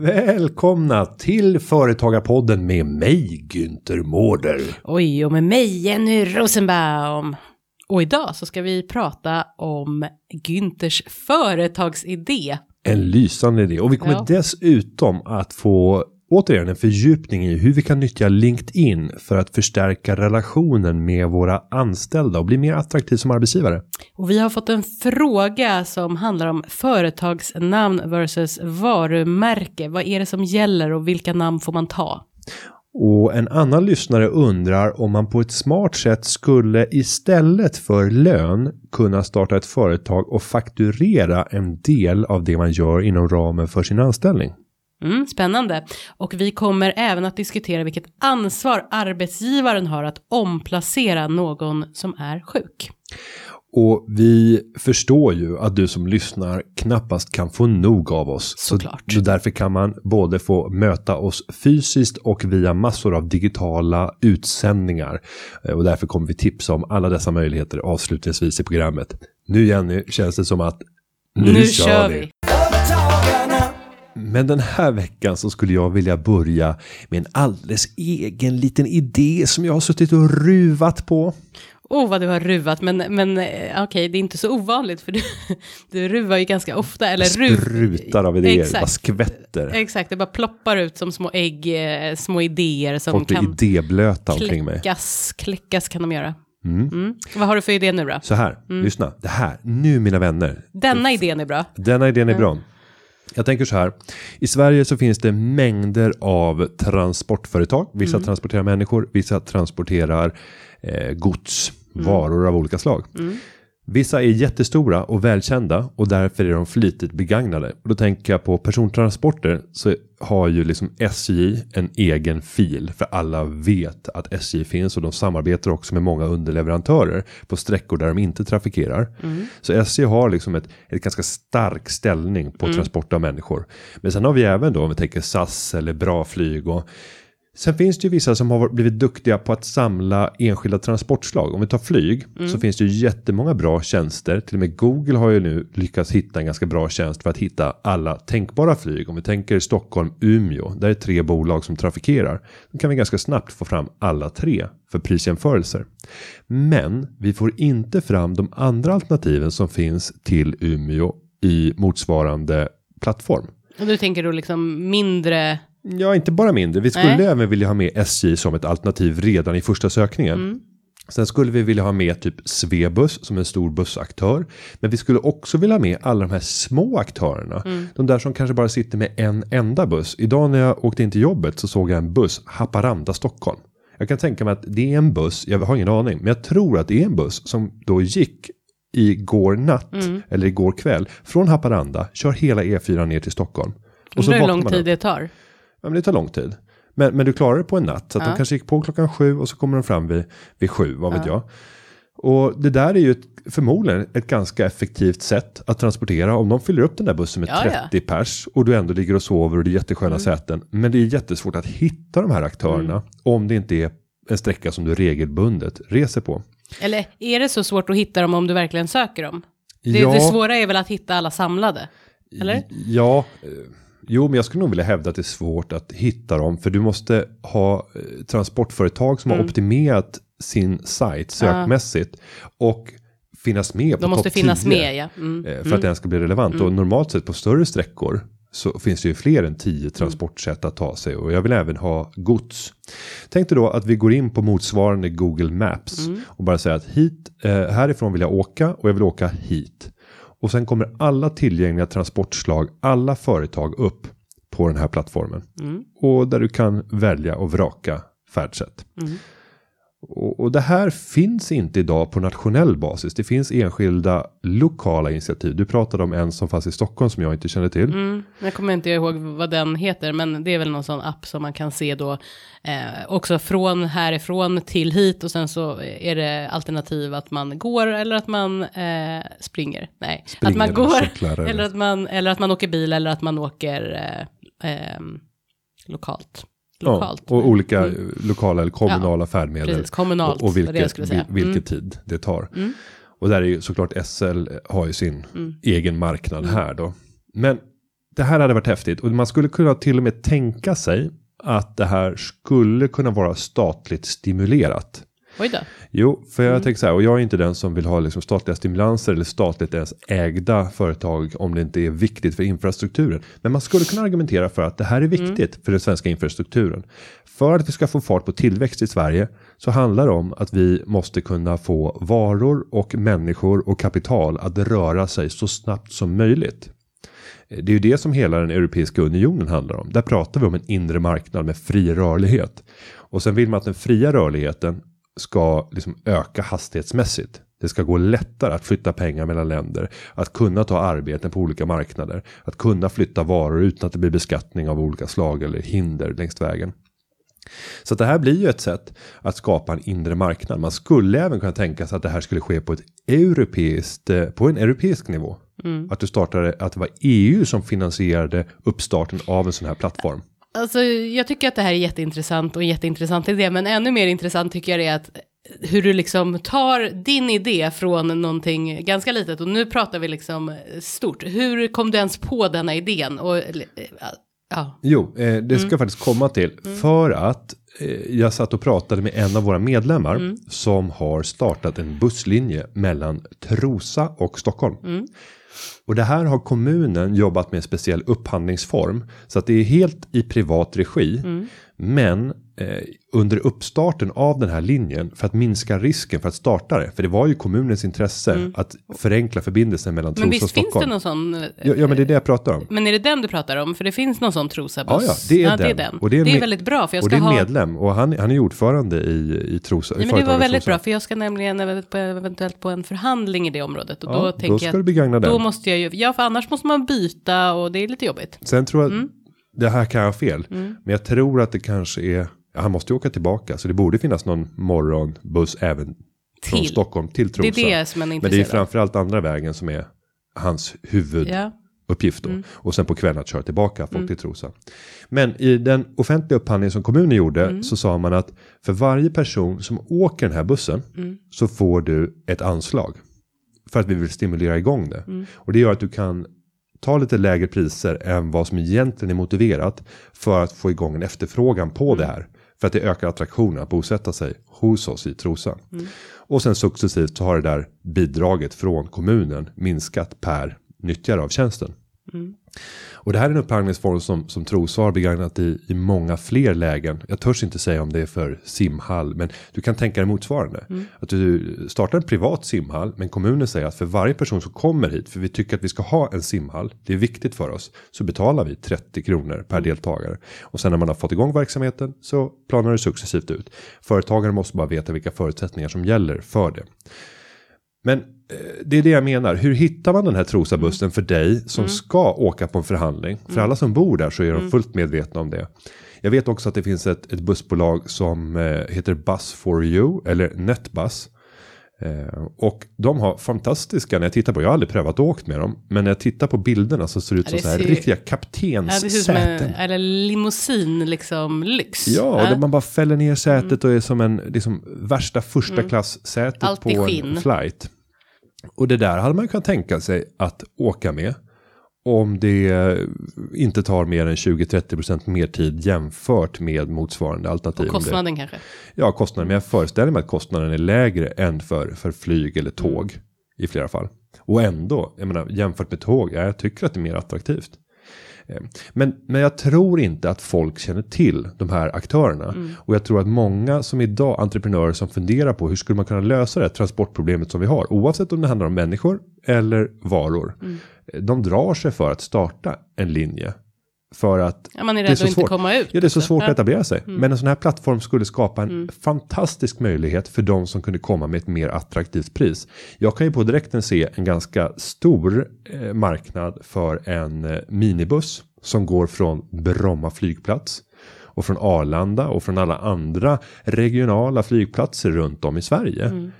Välkomna till Företagarpodden med mig, Günther Mårder. Oj, och med mig Jenny Rosenbaum. Och idag så ska vi prata om Günthers företagsidé. En lysande idé. Och vi kommer Ja. dessutom att få återigen en fördjupning i hur vi kan nyttja LinkedIn för att förstärka relationen med våra anställda och bli mer attraktiv som arbetsgivare. Och vi har fått en fråga som handlar om företagsnamn versus varumärke. Vad är det som gäller och vilka namn får man ta? Och en annan lyssnare undrar om man på ett smart sätt skulle istället för lön kunna starta ett företag och fakturera en del av det man gör inom ramen för sin anställning. Mm, spännande. Och vi kommer även att diskutera vilket ansvar arbetsgivaren har att omplacera någon som är sjuk. Och vi förstår ju att du som lyssnar knappast kan få nog av oss. Såklart. Så, så därför kan man både få möta oss fysiskt och via massor av digitala utsändningar. Eh, Och därför kommer vi tipsa om alla dessa möjligheter avslutningsvis i programmet. Nu Jenny känns det som att nu, kör, vi. Företagarna. Men den här veckan så skulle jag vilja börja med en alldeles egen liten idé som jag har suttit och ruvat på. Oh, vad du har ruvat, men, men eh, okej, det är inte så ovanligt för du, du ruvar ju ganska ofta. Eller ruv, Sprutar av idéer, Exakt. bara skvätter. Exakt, det bara ploppar ut som små ägg, eh, små idéer som Folk kan idéblöta omkring mig. kläckas, kläckas kan de göra. Mm. Vad har du för idé nu då? Så här, Mm. lyssna. Det här, nu mina vänner. Denna idén är bra. Denna idén är bra. Jag tänker så här. I Sverige så finns det mängder av transportföretag. Vissa Mm. transporterar människor, vissa transporterar eh, gods, varor av olika slag. Vissa är jättestora och välkända och därför är de flitigt begagnade. Och då tänker jag på persontransporter så har ju liksom SJ en egen fil för alla vet att SJ finns och de samarbetar också med många underleverantörer på sträckor där de inte trafikerar. Så SJ har liksom ett, ett ganska stark ställning på transport av människor. Men sen har vi även då om vi tänker SAS eller Bra Flyg och Sen finns det ju vissa som har blivit duktiga på att samla enskilda transportslag. Om vi tar flyg så finns det ju jättemånga bra tjänster. Till och med Google har ju nu lyckats hitta en ganska bra tjänst för att hitta alla tänkbara flyg. Om vi tänker Stockholm, Umeå, där är tre bolag som trafikerar. Då kan vi ganska snabbt få fram alla tre för prisjämförelser. Men vi får inte fram de andra alternativen som finns till Umeå i motsvarande plattform. Och du tänker då liksom mindre, Ja, inte bara mindre. Vi skulle Nej. även vilja ha med SJ som ett alternativ redan i första sökningen. Sen skulle vi vilja ha med typ Svebus som en stor bussaktör. Men vi skulle också vilja ha med alla de här små aktörerna. De där som kanske bara sitter med en enda buss. Idag när jag åkte in till jobbet så såg jag en buss Haparanda Stockholm. Jag kan tänka mig att det är en buss, jag har ingen aning, men jag tror att det är en buss som då gick igår natt eller igår kväll från Haparanda, kör hela E4 ner till Stockholm. Och undrar hur lång tid det tar. Ja, men det tar lång tid. Men, men du klarar det på en natt. Så att Ja. de kanske gick på klockan sju och så kommer de fram vid, vid sju, vad vet jag. Och det där är ju ett, förmodligen ett ganska effektivt sätt att transportera. Om de fyller upp den där bussen med Ja, ja. 30 pers och du ändå ligger och sover och det är jättesköna Mm. säten. Men det är jättesvårt att hitta de här aktörerna om det inte är en sträcka som du regelbundet reser på. Eller är det så svårt att hitta dem om du verkligen söker dem? Det, Ja. det svåra är väl att hitta alla samlade? Eller? Ja, eh, jo men jag skulle nog vilja hävda att det är svårt att hitta dem. För du måste ha eh, transportföretag som Mm. har optimerat sin sajt sökmässigt. Och finnas med på De måste finnas 10, med, ja. Mm. eh, För att den ska bli relevant. Och normalt sett på större sträckor så finns det ju fler än tio transportsätt att ta sig. Och jag vill även ha gods. Tänk dig då att vi går in på motsvarande Google Maps. Och bara säga att hit, eh, härifrån vill jag åka och jag vill åka hit. Och sen kommer alla tillgängliga transportslag, alla företag upp på den här plattformen. Och där du kan välja och vraka färdsätt. Och, och det här finns inte idag på nationell basis. Det finns enskilda lokala initiativ. Du pratade om en som fanns i Stockholm som jag inte känner till. Mm, jag kommer inte ihåg vad den heter, men det är väl någon sån app som man kan se då eh, också från härifrån till hit och sen så är det alternativ att man går eller att man eh, springer. Nej, Springer att man går eller- att man, eller att man åker bil eller att man åker eh, ehm, lokalt. Lokalt. Ja, och olika eh, lokala eller kommunala Ja, färdmedel. precis, kommunalt Och, och vilket, vil- vilken Mm. tid det tar. Och där är ju såklart SL har ju sin Mm. egen marknad här då. Men det här hade varit häftigt och man skulle kunna till och med tänka sig att det här skulle kunna vara statligt stimulerat. Oj då. Jo, för Mm. jag tänker så här, och jag är inte den som vill ha liksom statliga stimulanser eller statligt ens ägda företag om det inte är viktigt för infrastrukturen. Men man skulle kunna argumentera för att det här är Mm. viktigt för den svenska infrastrukturen. För att vi ska få fart på tillväxt i Sverige så handlar det om att vi måste kunna få varor och människor och kapital att röra sig så snabbt som möjligt. Det är ju det som hela den Europeiska unionen handlar om. Där pratar vi om en inre marknad med fri rörlighet. Och sen vill man att den fria rörligheten ska liksom öka hastighetsmässigt. Det ska gå lättare att flytta pengar mellan länder, att kunna ta arbeten på olika marknader, att kunna flytta varor utan att det blir beskattning av olika slag eller hinder längs vägen. Så det här blir ju ett sätt att skapa en inre marknad. Man skulle även kunna tänka sig att det här skulle ske på ett europeiskt, eh, på en europeisk nivå. Att du startade, att det var EU som finansierade uppstarten av en sån här plattform. Alltså, jag tycker att det här är jätteintressant och en jätteintressant idé, men ännu mer intressant tycker jag det är att hur du liksom tar din idé från någonting ganska litet och nu pratar vi liksom stort. Hur kom du ens på denna idén? Och, ja, Jo, eh, det ska jag faktiskt komma till. För att eh, jag satt och pratade med en av våra medlemmar som har startat en busslinje mellan Trosa och Stockholm. Och det här har kommunen jobbat med en speciell upphandlingsform så att det är helt i privat regi. Men eh, under uppstarten av den här linjen för att minska risken för att starta det. För det var ju kommunens intresse att förenkla förbindelsen mellan men Trosa och visst finns Stockholm. det någon sån? eh, Ja, ja, men det är det jag pratar om. Men är det den du pratar om? För det finns någon sån Trosa-buss. Ja, ja, det är den. Och det är, med- väldigt bra, för jag och ska det är ha... medlem och han, han är ordförande i, i Trosa. Nej, men det var väldigt Trosa. bra, för jag ska nämligen eventuellt på, en förhandling i det området. Och Ja, då då tänker ska jag du begagna den. då måste jag ju, ja för annars måste man byta och det är lite jobbigt. Sen tror jag, Mm. det här kan jag ha fel. Men jag tror att det kanske är, ja, han måste ju åka tillbaka. Så det borde finnas någon morgonbuss även från Till. Stockholm till Trosa. Det är det som man är Men det är framförallt andra vägen som är hans huvuduppgift Ja. Mm. Och sen på kvällen att köra tillbaka folk till Trosa. Men i den offentliga upphandling som kommunen gjorde Mm. så sa man att för varje person som åker den här bussen Mm. så får du ett anslag. För att vi vill stimulera igång det. Mm. Och det gör att du kan ta lite lägre priser än vad som egentligen är motiverat för att få igång en efterfrågan på det här. För att det ökar attraktionen att bosätta sig hos oss i Trosa. Och sen successivt så har det där bidraget från kommunen minskat per nyttjare av tjänsten. Och det här är en upphandlingsform som, som Trosa har begagnat i, i många fler lägen. Jag törs inte säga om det är för simhall, men du kan tänka dig motsvarande. Att du startar en privat simhall, men kommunen säger att för varje person som kommer hit, för vi tycker att vi ska ha en simhall, det är viktigt för oss, så betalar vi 30 kronor per deltagare. Och sen när man har fått igång verksamheten så planar det successivt ut. Företagare måste bara veta vilka förutsättningar som gäller för det. Men eh, det är det jag menar. Hur hittar man den här Trosa-bussen för dig som ska åka på en förhandling? För alla som bor där så är de fullt medvetna om det. Jag vet också att det finns ett, ett bussbolag som eh, heter Bus for you eller Netbus. Eh, och de har fantastiska, när jag tittar på, jag har aldrig prövat att åkt med dem. Men när jag tittar på bilderna så ser det ut Ja, som det så här ser- riktiga Ja, kaptenssäten. en, eller limousin, liksom lyx. Ja, och där man bara fäller ner sätet Mm. och är som en liksom, värsta första klass sätet Allt på en flight. Och det där hade man kunnat tänka sig att åka med. Om det inte tar mer än 20-30% mer tid jämfört med motsvarande alternativ. Och kostnaden kanske. Ja, kostnaden. Men jag föreställer mig att kostnaden är lägre än för, för flyg eller Mm. tåg. I flera fall. Och ändå, jag menar jämfört med tåg, ja, jag tycker att det är mer attraktivt. Eh, Men, men jag tror inte att folk känner till de här aktörerna. Mm. Och jag tror att många som idag, entreprenörer som funderar på hur skulle man kunna lösa det transportproblemet som vi har. Oavsett om det handlar om människor eller varor. Mm. De drar sig för att starta en linje. För att Ja, man är det rädd så att inte svårt. komma ut. Ja, det är så också. svårt att etablera sig. Mm. Men en sån här plattform skulle skapa en fantastisk möjlighet för de som kunde komma med ett mer attraktivt pris. Jag kan ju på direkten se en ganska stor eh, marknad för en eh, minibuss som går från Bromma flygplats och från Arlanda och från alla andra regionala flygplatser runt om i Sverige. Mm.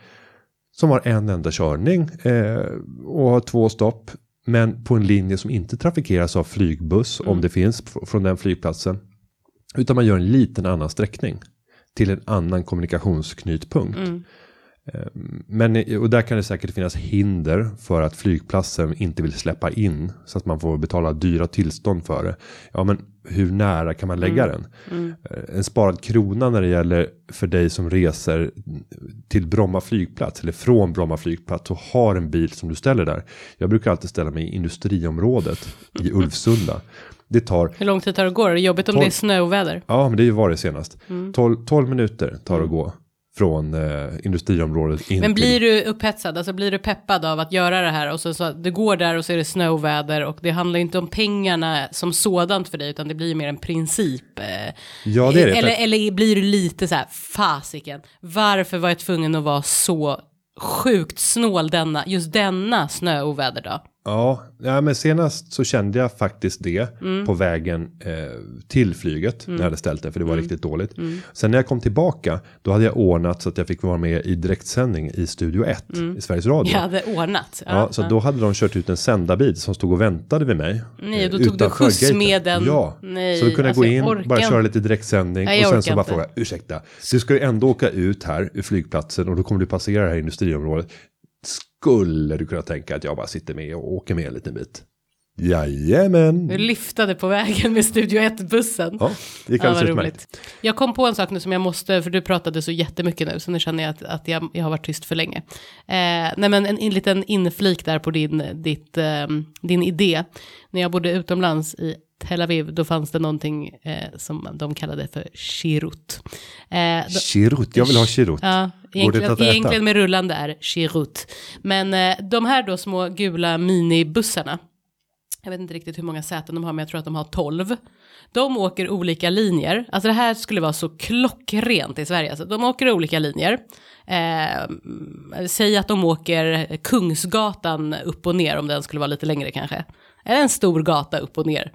Som har en enda körning eh, och har två stopp. Men på en linje som inte trafikeras av flygbuss Mm. om det finns fr- från den flygplatsen. Utan man gör en liten annan sträckning. Till en annan kommunikationsknutpunkt. Ehm, Men och där kan det säkert finnas hinder för att flygplatsen inte vill släppa in så att man får betala dyra tillstånd för det. Ja, men hur nära kan man lägga den? Eh, En sparad krona när det gäller för dig som reser till Bromma flygplats eller från Bromma flygplats och har en bil som du ställer där. Jag brukar alltid ställa mig i industriområdet i Ulvsunda. Det tar Hur lång tid tar det att gå? Är det jobbigt om Tolv. det är snöoväder? Ja, men det är ju var det senast. 12, 12 minuter tar det att gå från eh, industriområdet in Men blir du upphetsad, alltså blir du peppad av att göra det här och så, så du går där och så är det snöoväder och det handlar inte om pengarna som sådant för dig utan det blir mer en princip. eh. Ja, det är det. Eller, eller blir du lite så här, fasiken, varför var jag tvungen att vara så sjukt snål denna, just denna snöoväderdag? Ja, ja, men senast så kände jag faktiskt det Mm. på vägen eh, till flyget när jag hade ställt det för det Mm. var riktigt dåligt. Sen när jag kom tillbaka då hade jag ordnat så att jag fick vara med i direktsändning i Studio 1 i Sveriges Radio. Jag hade ordnat. Ja, så då hade de kört ut en sändarbil som stod och väntade vid mig. Nej, eh, då tog du skjuts med den. Ja, Nej, så då kunde jag alltså, gå in, bara köra lite direktsändning Nej, och sen så bara inte. fråga, ursäkta, du ska ju ändå åka ut här ur flygplatsen och då kommer du passera det här industriområdet. Skulle du kunna tänka att jag bara sitter med och åker med en liten bit? Jajamän. Du lyftade på vägen med Studio 1-bussen. Ja, det gick Ja, alldeles vad utmärkt. roligt. Jag kom på en sak nu som jag måste, för du pratade så jättemycket nu, så nu känner jag att, att jag, jag har varit tyst för länge. Eh, nej men en, en liten inflik där på din, ditt, ehm, din idé. När jag bodde utomlands i Tel Aviv, då fanns det någonting eh, som de kallade för shirut. Eh, då- Kirut, jag vill ha kirut. Ja, egentligen, egentligen med rullande är shirut. Men eh, de här då små gula minibussarna, jag vet inte riktigt hur många säten de har, men jag tror att de har 12. De åker olika linjer, alltså det här skulle vara så klockrent i Sverige, alltså, de åker olika linjer. Eh, mm, säg att de åker Kungsgatan upp och ner, om den skulle vara lite längre kanske. Eller en stor gata upp och ner.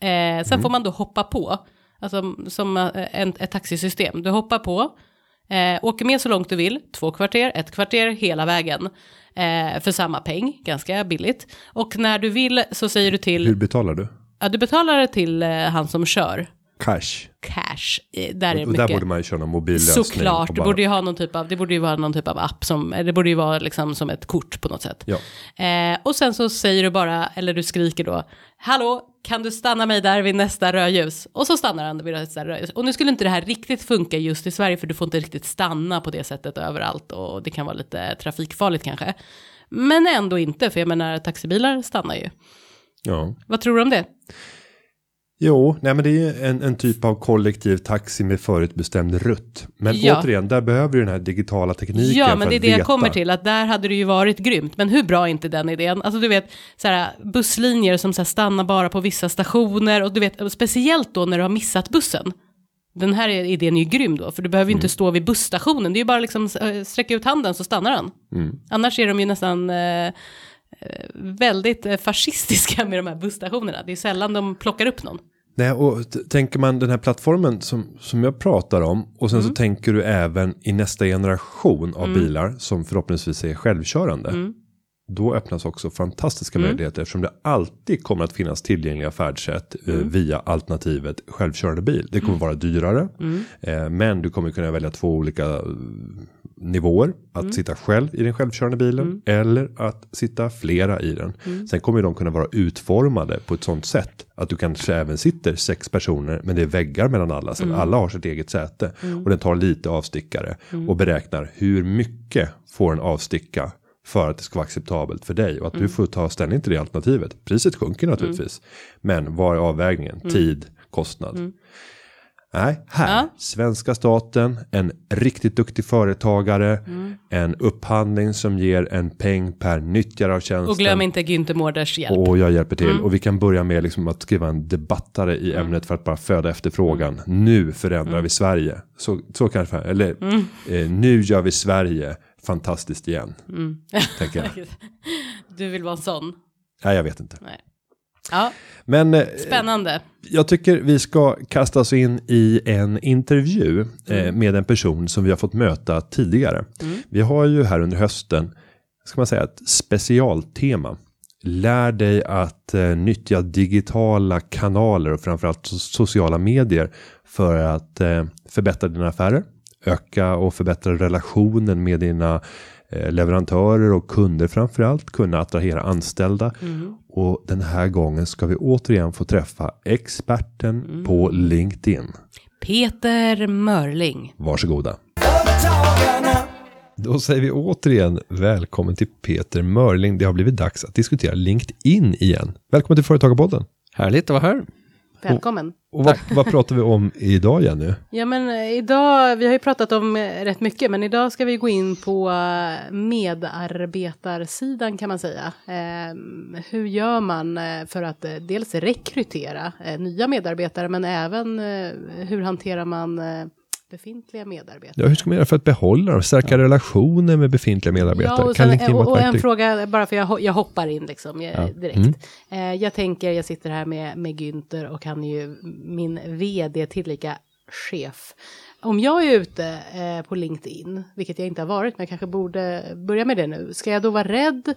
Eh, sen får man då hoppa på, alltså som eh, en, ett taxisystem. Du hoppar på, Eh, åker med så långt du vill, två kvarter, ett kvarter, hela vägen. Eh, för samma peng, ganska billigt. Och när du vill så säger du till, Hur betalar du? ja du betalar till eh, han som kör, Cash. cash. Eh, där är det Och där mycket. borde man ju köra någon mobillösning. Såklart, och det bara- borde ju ha någon typ av, det borde ju vara någon typ av app som, det borde ju vara liksom som ett kort på något sätt. Ja. Eh, och sen så säger du bara, eller du skriker då, hallå, kan du stanna mig där vid nästa rödljus? Och så stannar han vid nästa rödljus. Och nu skulle inte det här riktigt funka just i Sverige, för du får inte riktigt stanna på det sättet överallt och det kan vara lite trafikfarligt kanske. Men ändå inte, för jag menar taxibilar stannar ju. ja. Vad tror du om det? Jo, nej men det är en, en typ av kollektiv taxi med förutbestämd rutt. Men Ja. återigen, där behöver du den här digitala tekniken Ja, för men det är det jag veta. kommer till, att där hade det ju varit grymt. Men hur bra är inte den idén? Alltså du vet, så här, busslinjer som så här, stannar bara på vissa stationer och du vet, speciellt då när du har missat bussen. Den här idén är ju grym då, för du behöver ju Mm. inte stå vid busstationen, det är ju bara liksom äh, sträcka ut handen så stannar han. Mm. Annars är de ju nästan eh, eh, väldigt eh, fascistiska med de här busstationerna. Det är sällan de plockar upp någon. Nej, och tänker man den här plattformen som, som jag pratar om och sen Mm. så tänker du även i nästa generation av bilar som förhoppningsvis är självkörande. Mm. Då öppnas också fantastiska möjligheter eftersom det alltid kommer att finnas tillgängliga färdsätt eh, Mm. via alternativet självkörande bil. Det kommer vara dyrare, Mm. eh, men du kommer kunna välja två olika eh, nivåer. Att Mm. sitta själv i den självkörande bilen eller att sitta flera i den. Mm. Sen kommer de kunna vara utformade på ett sånt sätt att du kanske även sitter sex personer men det är väggar mellan alla så att alla har sitt eget säte och den tar lite avstickare och beräknar hur mycket får en avsticka för att det ska vara acceptabelt för dig och att du får ta ställning till det alternativet. Priset sjunker naturligtvis. Men vad är avvägningen? Tid, kostnad. Nej, här. Ja. Svenska staten, en riktigt duktig företagare, en upphandling som ger en peng per nyttjare av tjänsten. Och glöm inte Günther Mårders hjälp. Och jag hjälper till. Och vi kan börja med liksom att skriva en debattare i ämnet för att bara föda efterfrågan. Nu förändrar vi Sverige. Så, så kanske, eller eh, nu gör vi Sverige fantastiskt igen. Tänker jag. Du vill vara sån? Nej, jag vet inte. Nej. Ja, Men eh, spännande. jag tycker vi ska kasta oss in i en intervju eh, med en person som vi har fått möta tidigare. Vi har ju här under hösten, ska man säga ett specialtema. Lär dig att eh, nyttja digitala kanaler och framförallt so- sociala medier för att eh, förbättra dina affärer, öka och förbättra relationen med dina eh, leverantörer och kunder framförallt, kunna attrahera anställda. Och den här gången ska vi återigen få träffa experten på LinkedIn. Peter Mörling. Varsågoda. Då säger vi återigen välkommen till Peter Mörling. Det har blivit dags att diskutera LinkedIn igen. Välkommen till Företagarpodden. Härligt att vara här. Välkommen. Och vad, vad pratar vi om idag Jenny? Ja men eh, idag, vi har ju pratat om eh, rätt mycket, men idag ska vi gå in på eh, medarbetarsidan kan man säga. Eh, hur gör man för att dels rekrytera eh, nya medarbetare, men även eh, hur hanterar man befintliga medarbetare? Ja, hur ska man göra för att behålla dem? Stärka relationer med befintliga medarbetare? Ja, och, kan sen, vara och, och en fråga, bara för jag, jag hoppar in liksom eh, direkt. Mm. Eh, jag tänker, jag sitter här med, med Günther och han är ju min vd tillika chef. Om jag är ute eh, på LinkedIn, vilket jag inte har varit, men jag kanske borde börja med det nu, ska jag då vara rädd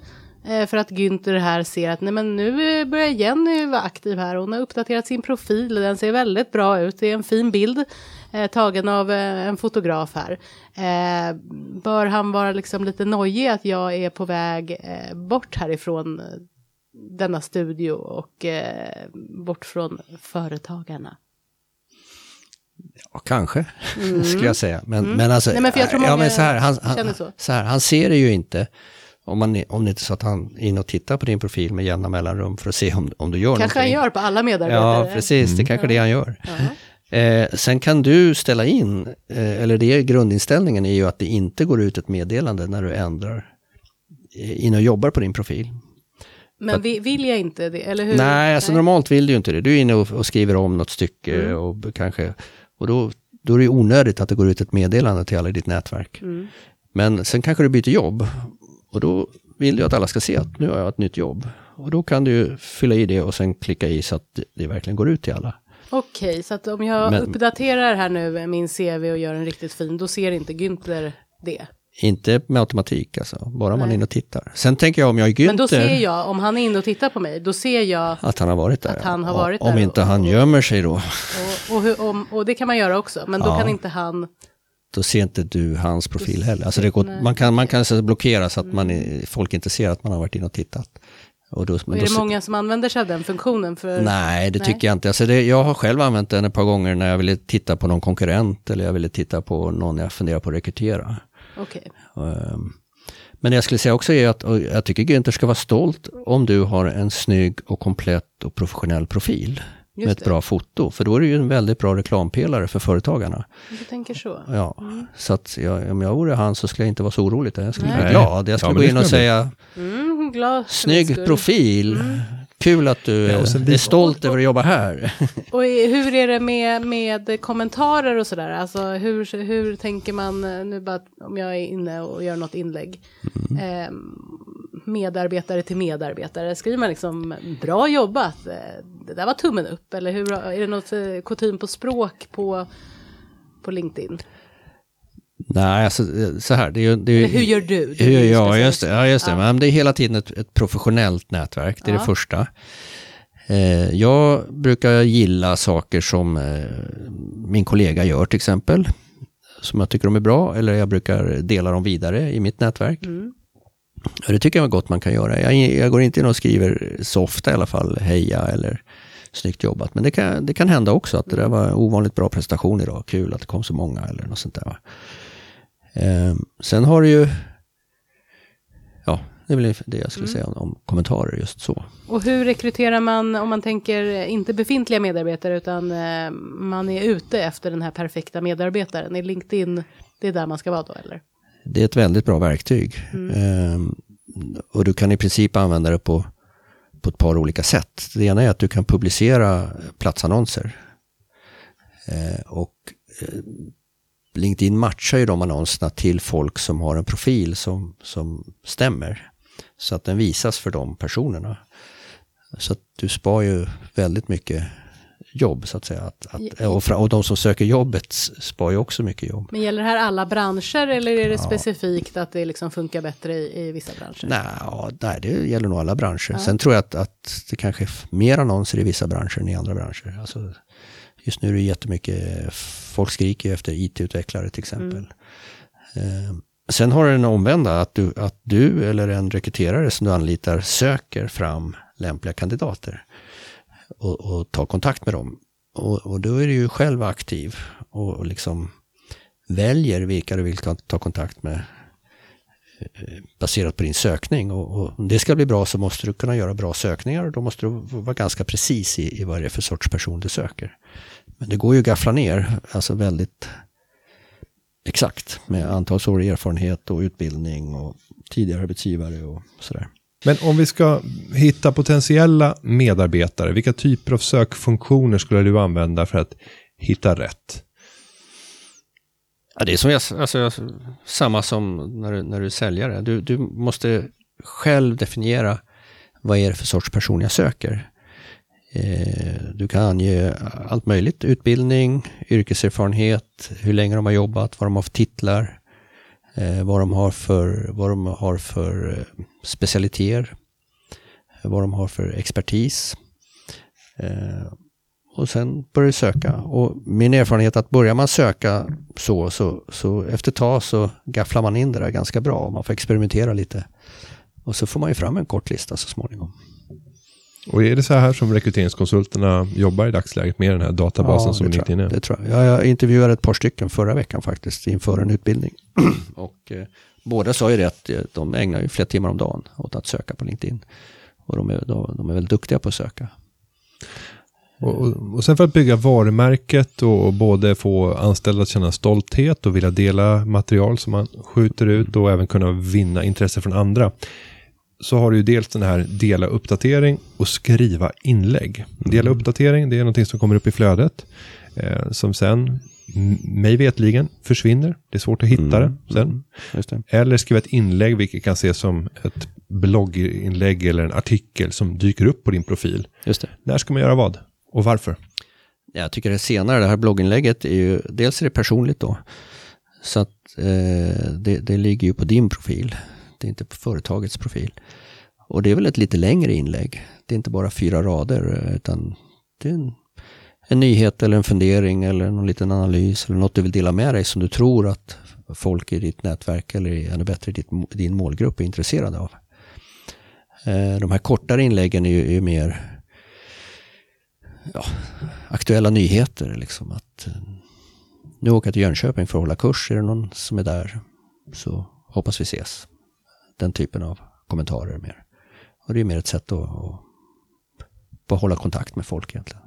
eh, för att Günther här ser att nej men nu börjar Jenny vara aktiv här, hon har uppdaterat sin profil och den ser väldigt bra ut, det är en fin bild eh, tagen av eh, en fotograf här. Eh, bör han vara liksom lite nojig att jag är på väg eh, bort härifrån eh, denna studio och eh, bort från företagarna? Ja, kanske, skulle jag säga. Men, men alltså, Nej, men jag tror ja, men så, här, han, han, så. så. här, han ser det ju inte. Om, man, om det inte är så att han är inne och tittar på din profil med jämna mellanrum för att se om, om du gör Kanske han någonting. gör på alla medarbetare. Ja, precis. Det är kanske det han gör. Ja. Eh, sen kan du ställa in, eh, eller det är grundinställningen är ju att det inte går ut ett meddelande när du ändrar eh, in och jobbar på din profil. Men vi, vill jag inte det, eller hur? Nej, alltså normalt vill du ju inte det. Du är inne och, och skriver om något stycke Mm. och kanske, och då, då är det onödigt att det går ut ett meddelande till alla i ditt nätverk. Mm. Men sen kanske du byter jobb och då vill du att alla ska se att nu har jag ett nytt jobb. Och då kan du ju fylla i det och sen klicka i så att det verkligen går ut till alla. Okej, så att om jag Men- uppdaterar här nu min CV och gör en riktigt fin, då ser inte Günther det. Inte med automatik alltså, bara man är inne och tittar. Sen tänker jag om jag är Günther, Men då ser jag, om han är inne och tittar på mig, då ser jag, att han har varit där. Att han har varit om där inte och- han och- gömmer sig då, och, och, hur, om, och det kan man göra också, men då Ja. kan inte han, då ser inte du hans profil heller. Alltså det går, man kan, man kan blockera så att man, är- folk inte ser att man har varit inne och tittat. Och då, och då är det ser- många som använder sig av den funktionen? För, Nej, det Nej. tycker jag inte. Alltså det, jag har själv använt den ett par gånger när jag ville titta på någon konkurrent eller jag ville titta på någon jag funderar på att rekrytera. Okej. Ehm, Men jag skulle säga också är att jag tycker Günther ska vara stolt om du har en snygg och komplett och professionell profil. Just med ett det. bra foto, för då är det ju en väldigt bra reklampelare för företagarna. Du tänker så? Ja, så att jag, om jag vore han så skulle jag inte vara så orolig. Jag skulle Nej. bli glad. Jag Ja, skulle men gå in och säga, Mm, glad snygg profil, kul att du Ja, är stolt över att jobba här. Och hur är det med, med kommentarer och sådär? Alltså hur, hur tänker man, eh, nu bara om jag är inne och gör något inlägg, eh, medarbetare till medarbetare, skriver man liksom bra jobbat, eh, det där var tummen upp, eller hur, är det något eh, kutym på språk på, på LinkedIn? Nej, alltså så här. Det är, ju- det är, hur gör du? Det är Hur gör jag? Just det. Ja, just det. Ja. Men det är hela tiden ett, ett professionellt nätverk. Det är Ja. det första. Eh, jag brukar gilla saker som eh, min kollega gör till exempel. Som jag tycker de är bra. Eller jag brukar dela dem vidare i mitt nätverk. Mm. Det tycker jag är gott man kan göra. Jag, jag går inte in och skriver så ofta i alla fall heja eller snyggt jobbat. Men det kan, det kan hända också att det där var en ovanligt bra prestation idag. Kul att det kom så många eller något sånt där. Eh, sen har du ju, ja, det är väl det jag skulle säga om, om kommentarer just så. Och hur rekryterar man, om man tänker eh, inte befintliga medarbetare, utan eh, man är ute efter den här perfekta medarbetaren? Är LinkedIn, det är där man ska vara då eller? Det är ett väldigt bra verktyg. Eh, och du kan i princip använda det på, på ett par olika sätt. Det ena är att du kan publicera platsannonser. Eh, och LinkedIn matchar ju de annonserna till folk som har en profil som, som stämmer. Så att den visas för de personerna. Så att du spar ju väldigt mycket jobb så att säga. Att, att, och, fra, och de som söker jobbet spar ju också mycket jobb. Men gäller det här alla branscher eller är det specifikt att det liksom funkar bättre i, i vissa branscher? Nej, ja, nej, det gäller nog alla branscher. Sen tror jag att, att det kanske är mer annonser i vissa branscher än i andra branscher. Alltså, just nu är det jättemycket, folk skriker efter IT-utvecklare till exempel. Eh, sen har du den omvända, att du, att du eller en rekryterare som du anlitar söker fram lämpliga kandidater och, och tar kontakt med dem. Och, och då är du ju själv aktiv och, och liksom väljer vilka du vill ta kontakt med eh, baserat på din sökning. Och, och om det ska bli bra så måste du kunna göra bra sökningar och då måste du vara ganska precis i, i vad det är för sorts person du söker. Men det går ju att gaffla ner, alltså väldigt exakt med antals år erfarenhet och utbildning och tidigare arbetsgivare och sådär. Men om vi ska hitta potentiella medarbetare, vilka typer av sökfunktioner skulle du använda för att hitta rätt? Ja, det är som jag, alltså, samma som när du, när du är säljare. Du, du måste själv definiera vad är det för sorts person jag söker. Eh, du kan ange allt möjligt, utbildning, yrkeserfarenhet, hur länge de har jobbat, vad de har för titlar, eh, vad de har för, vad de har för eh, specialiteter, vad de har för expertis. Och sen börjar du söka. Och min erfarenhet är att börjar man söka så, så, så efter ett tag så gafflar man in det där ganska bra. Man får experimentera lite. Och så får man ju fram en kort lista så småningom. Och är det så här som rekryteringskonsulterna jobbar i dagsläget med den här databasen ja, som LinkedIn är? Det tror jag. jag. intervjuade ett par stycken förra veckan faktiskt inför en utbildning. och eh, båda sa ju det att eh, de ägnar ju flera timmar om dagen åt att söka på LinkedIn. Och de är, de, de är väldigt duktiga på att söka. Och, och, och, sen för att bygga varumärket och både få anställda att känna stolthet och vilja dela material som man skjuter ut och även kunna vinna intresse från andra så har du ju dels den här dela uppdatering och skriva inlägg. Dela uppdatering, det är någonting som kommer upp i flödet. Eh, som sen, mig vetligen, försvinner. Det är svårt att hitta mm. det sen. Mm. Det. Eller skriva ett inlägg, vilket kan ses som ett blogginlägg eller en artikel som dyker upp på din profil. Just det. När ska man göra vad? Och varför? Jag tycker det senare, det här blogginlägget är ju, dels är det personligt då. Så att eh, det, det ligger ju på din profil det är inte på företagets profil. Och det är väl ett lite längre inlägg. Det är inte bara fyra rader utan det är en, en nyhet eller en fundering eller någon liten analys eller något du vill dela med dig som du tror att folk i ditt nätverk eller ännu bättre ditt, din målgrupp är intresserade av. Eh, de här kortare inläggen är ju, är mer ja, aktuella nyheter. Liksom att, eh, nu åker jag till Jönköping för att hålla kurs. Är det någon som är där så hoppas vi ses den typen av kommentarer mer. Och det är mer ett sätt att, att, att hålla kontakt med folk egentligen.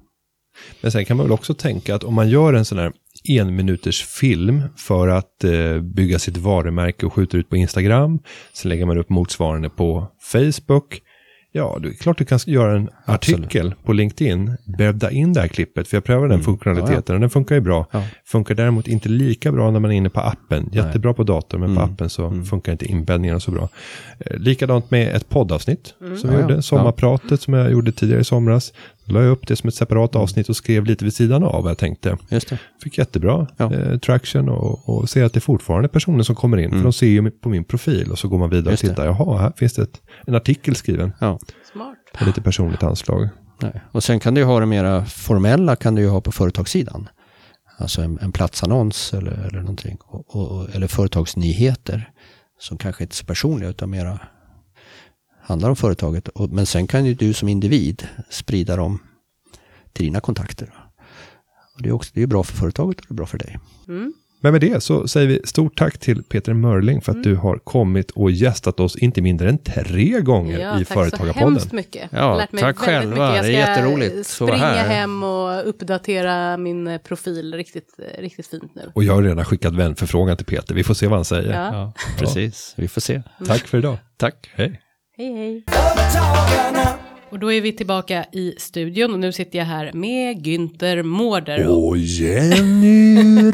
Men sen kan man väl också tänka att om man gör en sån här en minuters film för att eh, bygga sitt varumärke och skjuter ut på Instagram. Sen lägger man upp motsvarande på Facebook. Ja, det är klart du kan göra en Absolut. artikel på LinkedIn, bädda in det här klippet, för jag prövade den mm. funktionaliteten ja, ja. och den funkar ju bra. Ja. Funkar däremot inte lika bra när man är inne på appen. Jättebra Nej. på datorn, men mm. på appen så mm. funkar inte inbäddningarna så bra. Eh, likadant med ett poddavsnitt mm. som vi gjorde, Sommarpratet som jag gjorde tidigare i somras. La jag upp det som ett separat avsnitt och skrev lite vid sidan av vad jag tänkte. Just det. Fick jättebra eh, traction och, och ser att det är fortfarande personer som kommer in. För mm. de ser ju på min profil och så går man vidare Just och tittar. Det. Jaha, här finns det ett, en artikel skriven. Ja. Smart. Och lite personligt anslag. Nej. Och sen kan du ju ha det mera formella kan du ju ha på företagssidan. Alltså en, en platsannons eller, eller någonting. Och, och, eller företagsnyheter. Som kanske inte är så personliga utan mera handlar om företaget. Men sen kan ju du som individ sprida dem till dina kontakter. Och det är också det är bra för företaget och det är bra för dig. Mm. Men med det så säger vi stort tack till Peter Mörling för att mm. du har kommit och gästat oss inte mindre än tre gånger ja, i Företagarpodden. Tack så hemskt mycket. Ja, tack själva. Mycket. Det är jätteroligt att springa hem och uppdatera min profil riktigt, riktigt fint nu. Och jag har redan skickat vänförfrågan till Peter. Vi får se vad han säger. Ja, ja precis. Vi får se. Mm. Tack för idag. Tack. Hej. Hej, hej. Och då är vi tillbaka i studion och nu sitter jag här med Günther Mårder. Och Jenny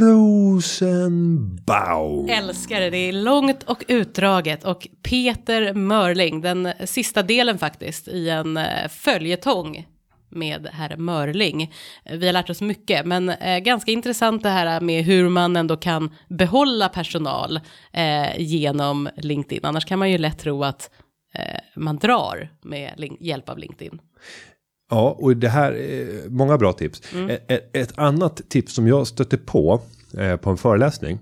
Rosenbaum. Älskar det, det är långt och utdraget och Peter Mörling, den sista delen faktiskt i en eh, följetong med herr Mörling. Vi har lärt oss mycket, men eh, ganska intressant det här med hur man ändå kan behålla personal eh, genom LinkedIn. Annars kan man ju lätt tro att eh, man drar med hjälp av LinkedIn. Ja, och det här är många bra tips. Ett, ett annat tips som jag stötte på eh, på en föreläsning.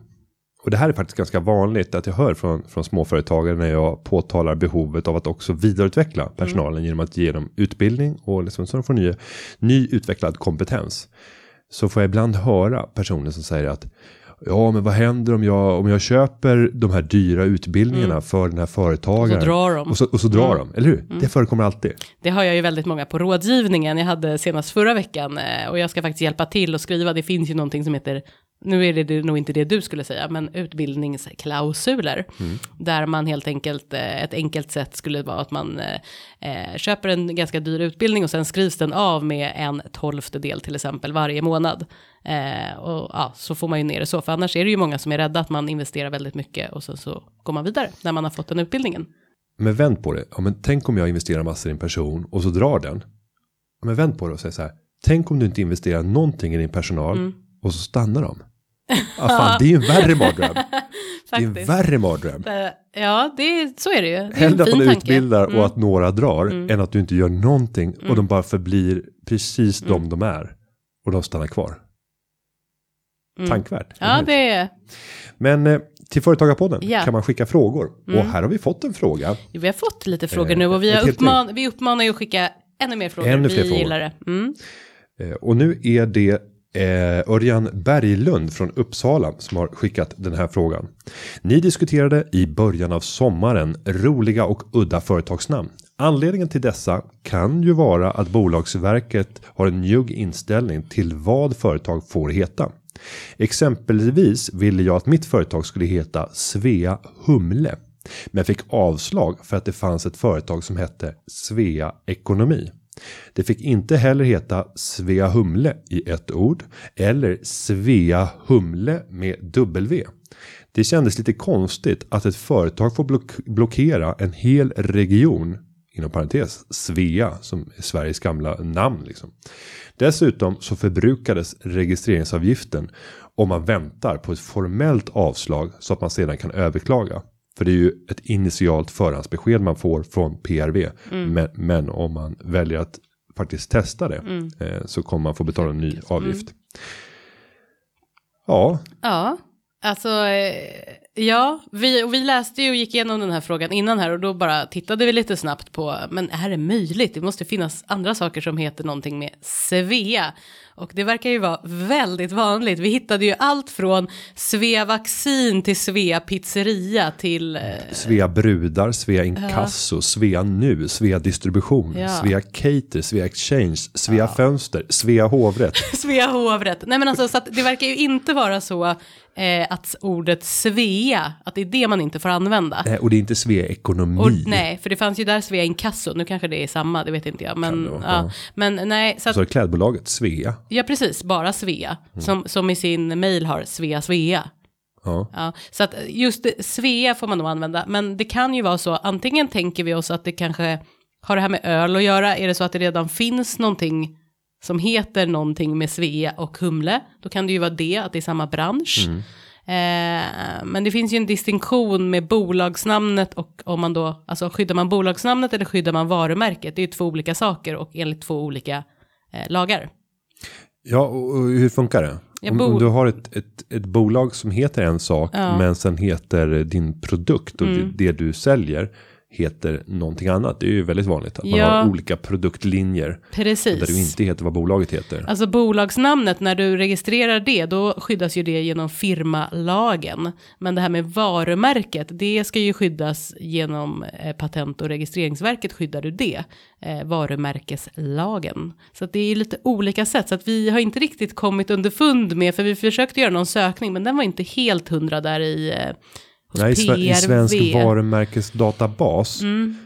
Och det här är faktiskt ganska vanligt att jag hör från, från småföretagare när jag påtalar behovet av att också vidareutveckla personalen genom att ge dem utbildning och liksom så de får ny, ny utvecklad kompetens. Så får jag ibland höra personer som säger att Ja, men vad händer om jag om jag köper de här dyra utbildningarna för den här företagaren? Och så drar de. Och så, och så drar de, eller hur? Det förekommer alltid. Det har jag ju väldigt många på rådgivningen. Jag hade senast förra veckan eh, och jag ska faktiskt hjälpa till och skriva. Det finns ju någonting som heter, nu är det, det nog inte det du skulle säga, men utbildningsklausuler. Där man helt enkelt, eh, ett enkelt sätt skulle vara att man eh, eh, köper en ganska dyr utbildning och sen skrivs den av med en tolftedel till exempel varje månad. Eh, och ja, så får man ju ner det så, för annars är det ju många som är rädda att man investerar väldigt mycket och sen så går man vidare när man har fått den utbildningen. Men vänd på det. Ja, men tänk om jag investerar massor i en person och så drar den. Ja, men vänd på det och säg så här. Tänk om du inte investerar någonting i din personal Mm. Och så stannar de. Ja, fan, det är ju en värre mardröm. det är en värre mardröm. Ja, det är, så är det ju. Det är Hellre att man utbildar Mm. och att några drar än att du inte gör någonting och de bara förblir precis Mm. de de är. Och de stannar kvar. Tankvärt. eller Ja, det är, Men eh, till Företagarpodden. Mm. kan man skicka frågor. Och här har vi fått en fråga. vi har fått lite frågor Eh, nu och vi, har uppman, vi uppmanar ju att skicka ännu mer frågor. Ännu vi frågor. gillar det. Mm. Eh, Och nu är det eh, Örjan Berglund från Uppsala som har skickat den här frågan. Ni diskuterade i början av sommaren roliga och udda företagsnamn. Anledningen till dessa kan ju vara att Bolagsverket har en njugg inställning till vad företag får heta. Exempelvis ville jag att mitt företag skulle heta Svea Humle. Men fick avslag för att det fanns ett företag som hette Svea Ekonomi. Det fick inte heller heta Svea Humle i ett ord eller Svea Humle med W. Det kändes lite konstigt att ett företag får block- blockera en hel region inom parentes Svea som är Sveriges gamla namn liksom. Dessutom så förbrukades registreringsavgiften om man väntar på ett formellt avslag så att man sedan kan överklaga. För det är ju ett initialt förhandsbesked man får från PRV. Men, men om man väljer att faktiskt testa det eh, så kommer man få betala en ny avgift. Ja, Ja, alltså eh, ja, vi, vi läste ju och gick igenom den här frågan innan här och då bara tittade vi lite snabbt på, men är det möjligt? Det måste finnas andra saker som heter någonting med Svea. Och det verkar ju vara väldigt vanligt. Vi hittade ju allt från Svea Vaccin till Svea Pizzeria till eh, Svea Brudar, Svea Inkasso, Svea Nu, Svea Distribution, Ja. Svea Cater, Svea Exchange, Svea Fönster, Svea Hovrätt. Svea hovrätt. Nej men alltså så att det verkar ju inte vara så eh, att ordet Svea, att det är det man inte får använda. Eh, Och det är inte Svea Ekonomi. Och, nej, för det fanns ju där Svea Inkasso, nu kanske det är samma, det vet inte jag. Men, vara, ja. ja. men nej, så att, Så klädbolaget Svea. ja precis, bara Svea, som, som i sin mail har Svea Svea. Ja. Ja, så att just Svea får man nog använda, men det kan ju vara så, antingen tänker vi oss att det kanske har det här med öl att göra, är det så att det redan finns någonting som heter någonting med Svea och Humle, då kan det ju vara det, att det är samma bransch. Eh, men det finns ju en distinktion med bolagsnamnet och om man då, alltså skyddar man bolagsnamnet eller skyddar man varumärket, det är ju två olika saker och enligt två olika eh, lagar. Ja, och och hur funkar det? Om, om du har ett, ett, ett bolag som heter en sak Ja. Mm. men sen heter din produkt och det, det du säljer heter någonting annat. Det är ju väldigt vanligt att man Ja. har olika produktlinjer Precis. där du inte heter vad bolaget heter. Alltså bolagsnamnet, när du registrerar det, då skyddas ju det genom firmalagen. Men det här med varumärket, det ska ju skyddas genom eh, patent och registreringsverket skyddar du det, eh, varumärkeslagen. Så att det är lite olika sätt, så att vi har inte riktigt kommit underfund med, för vi försökte göra någon sökning, men den var inte helt hundra där i, eh, hos Nej, i, sve- i svensk PRV. varumärkesdatabas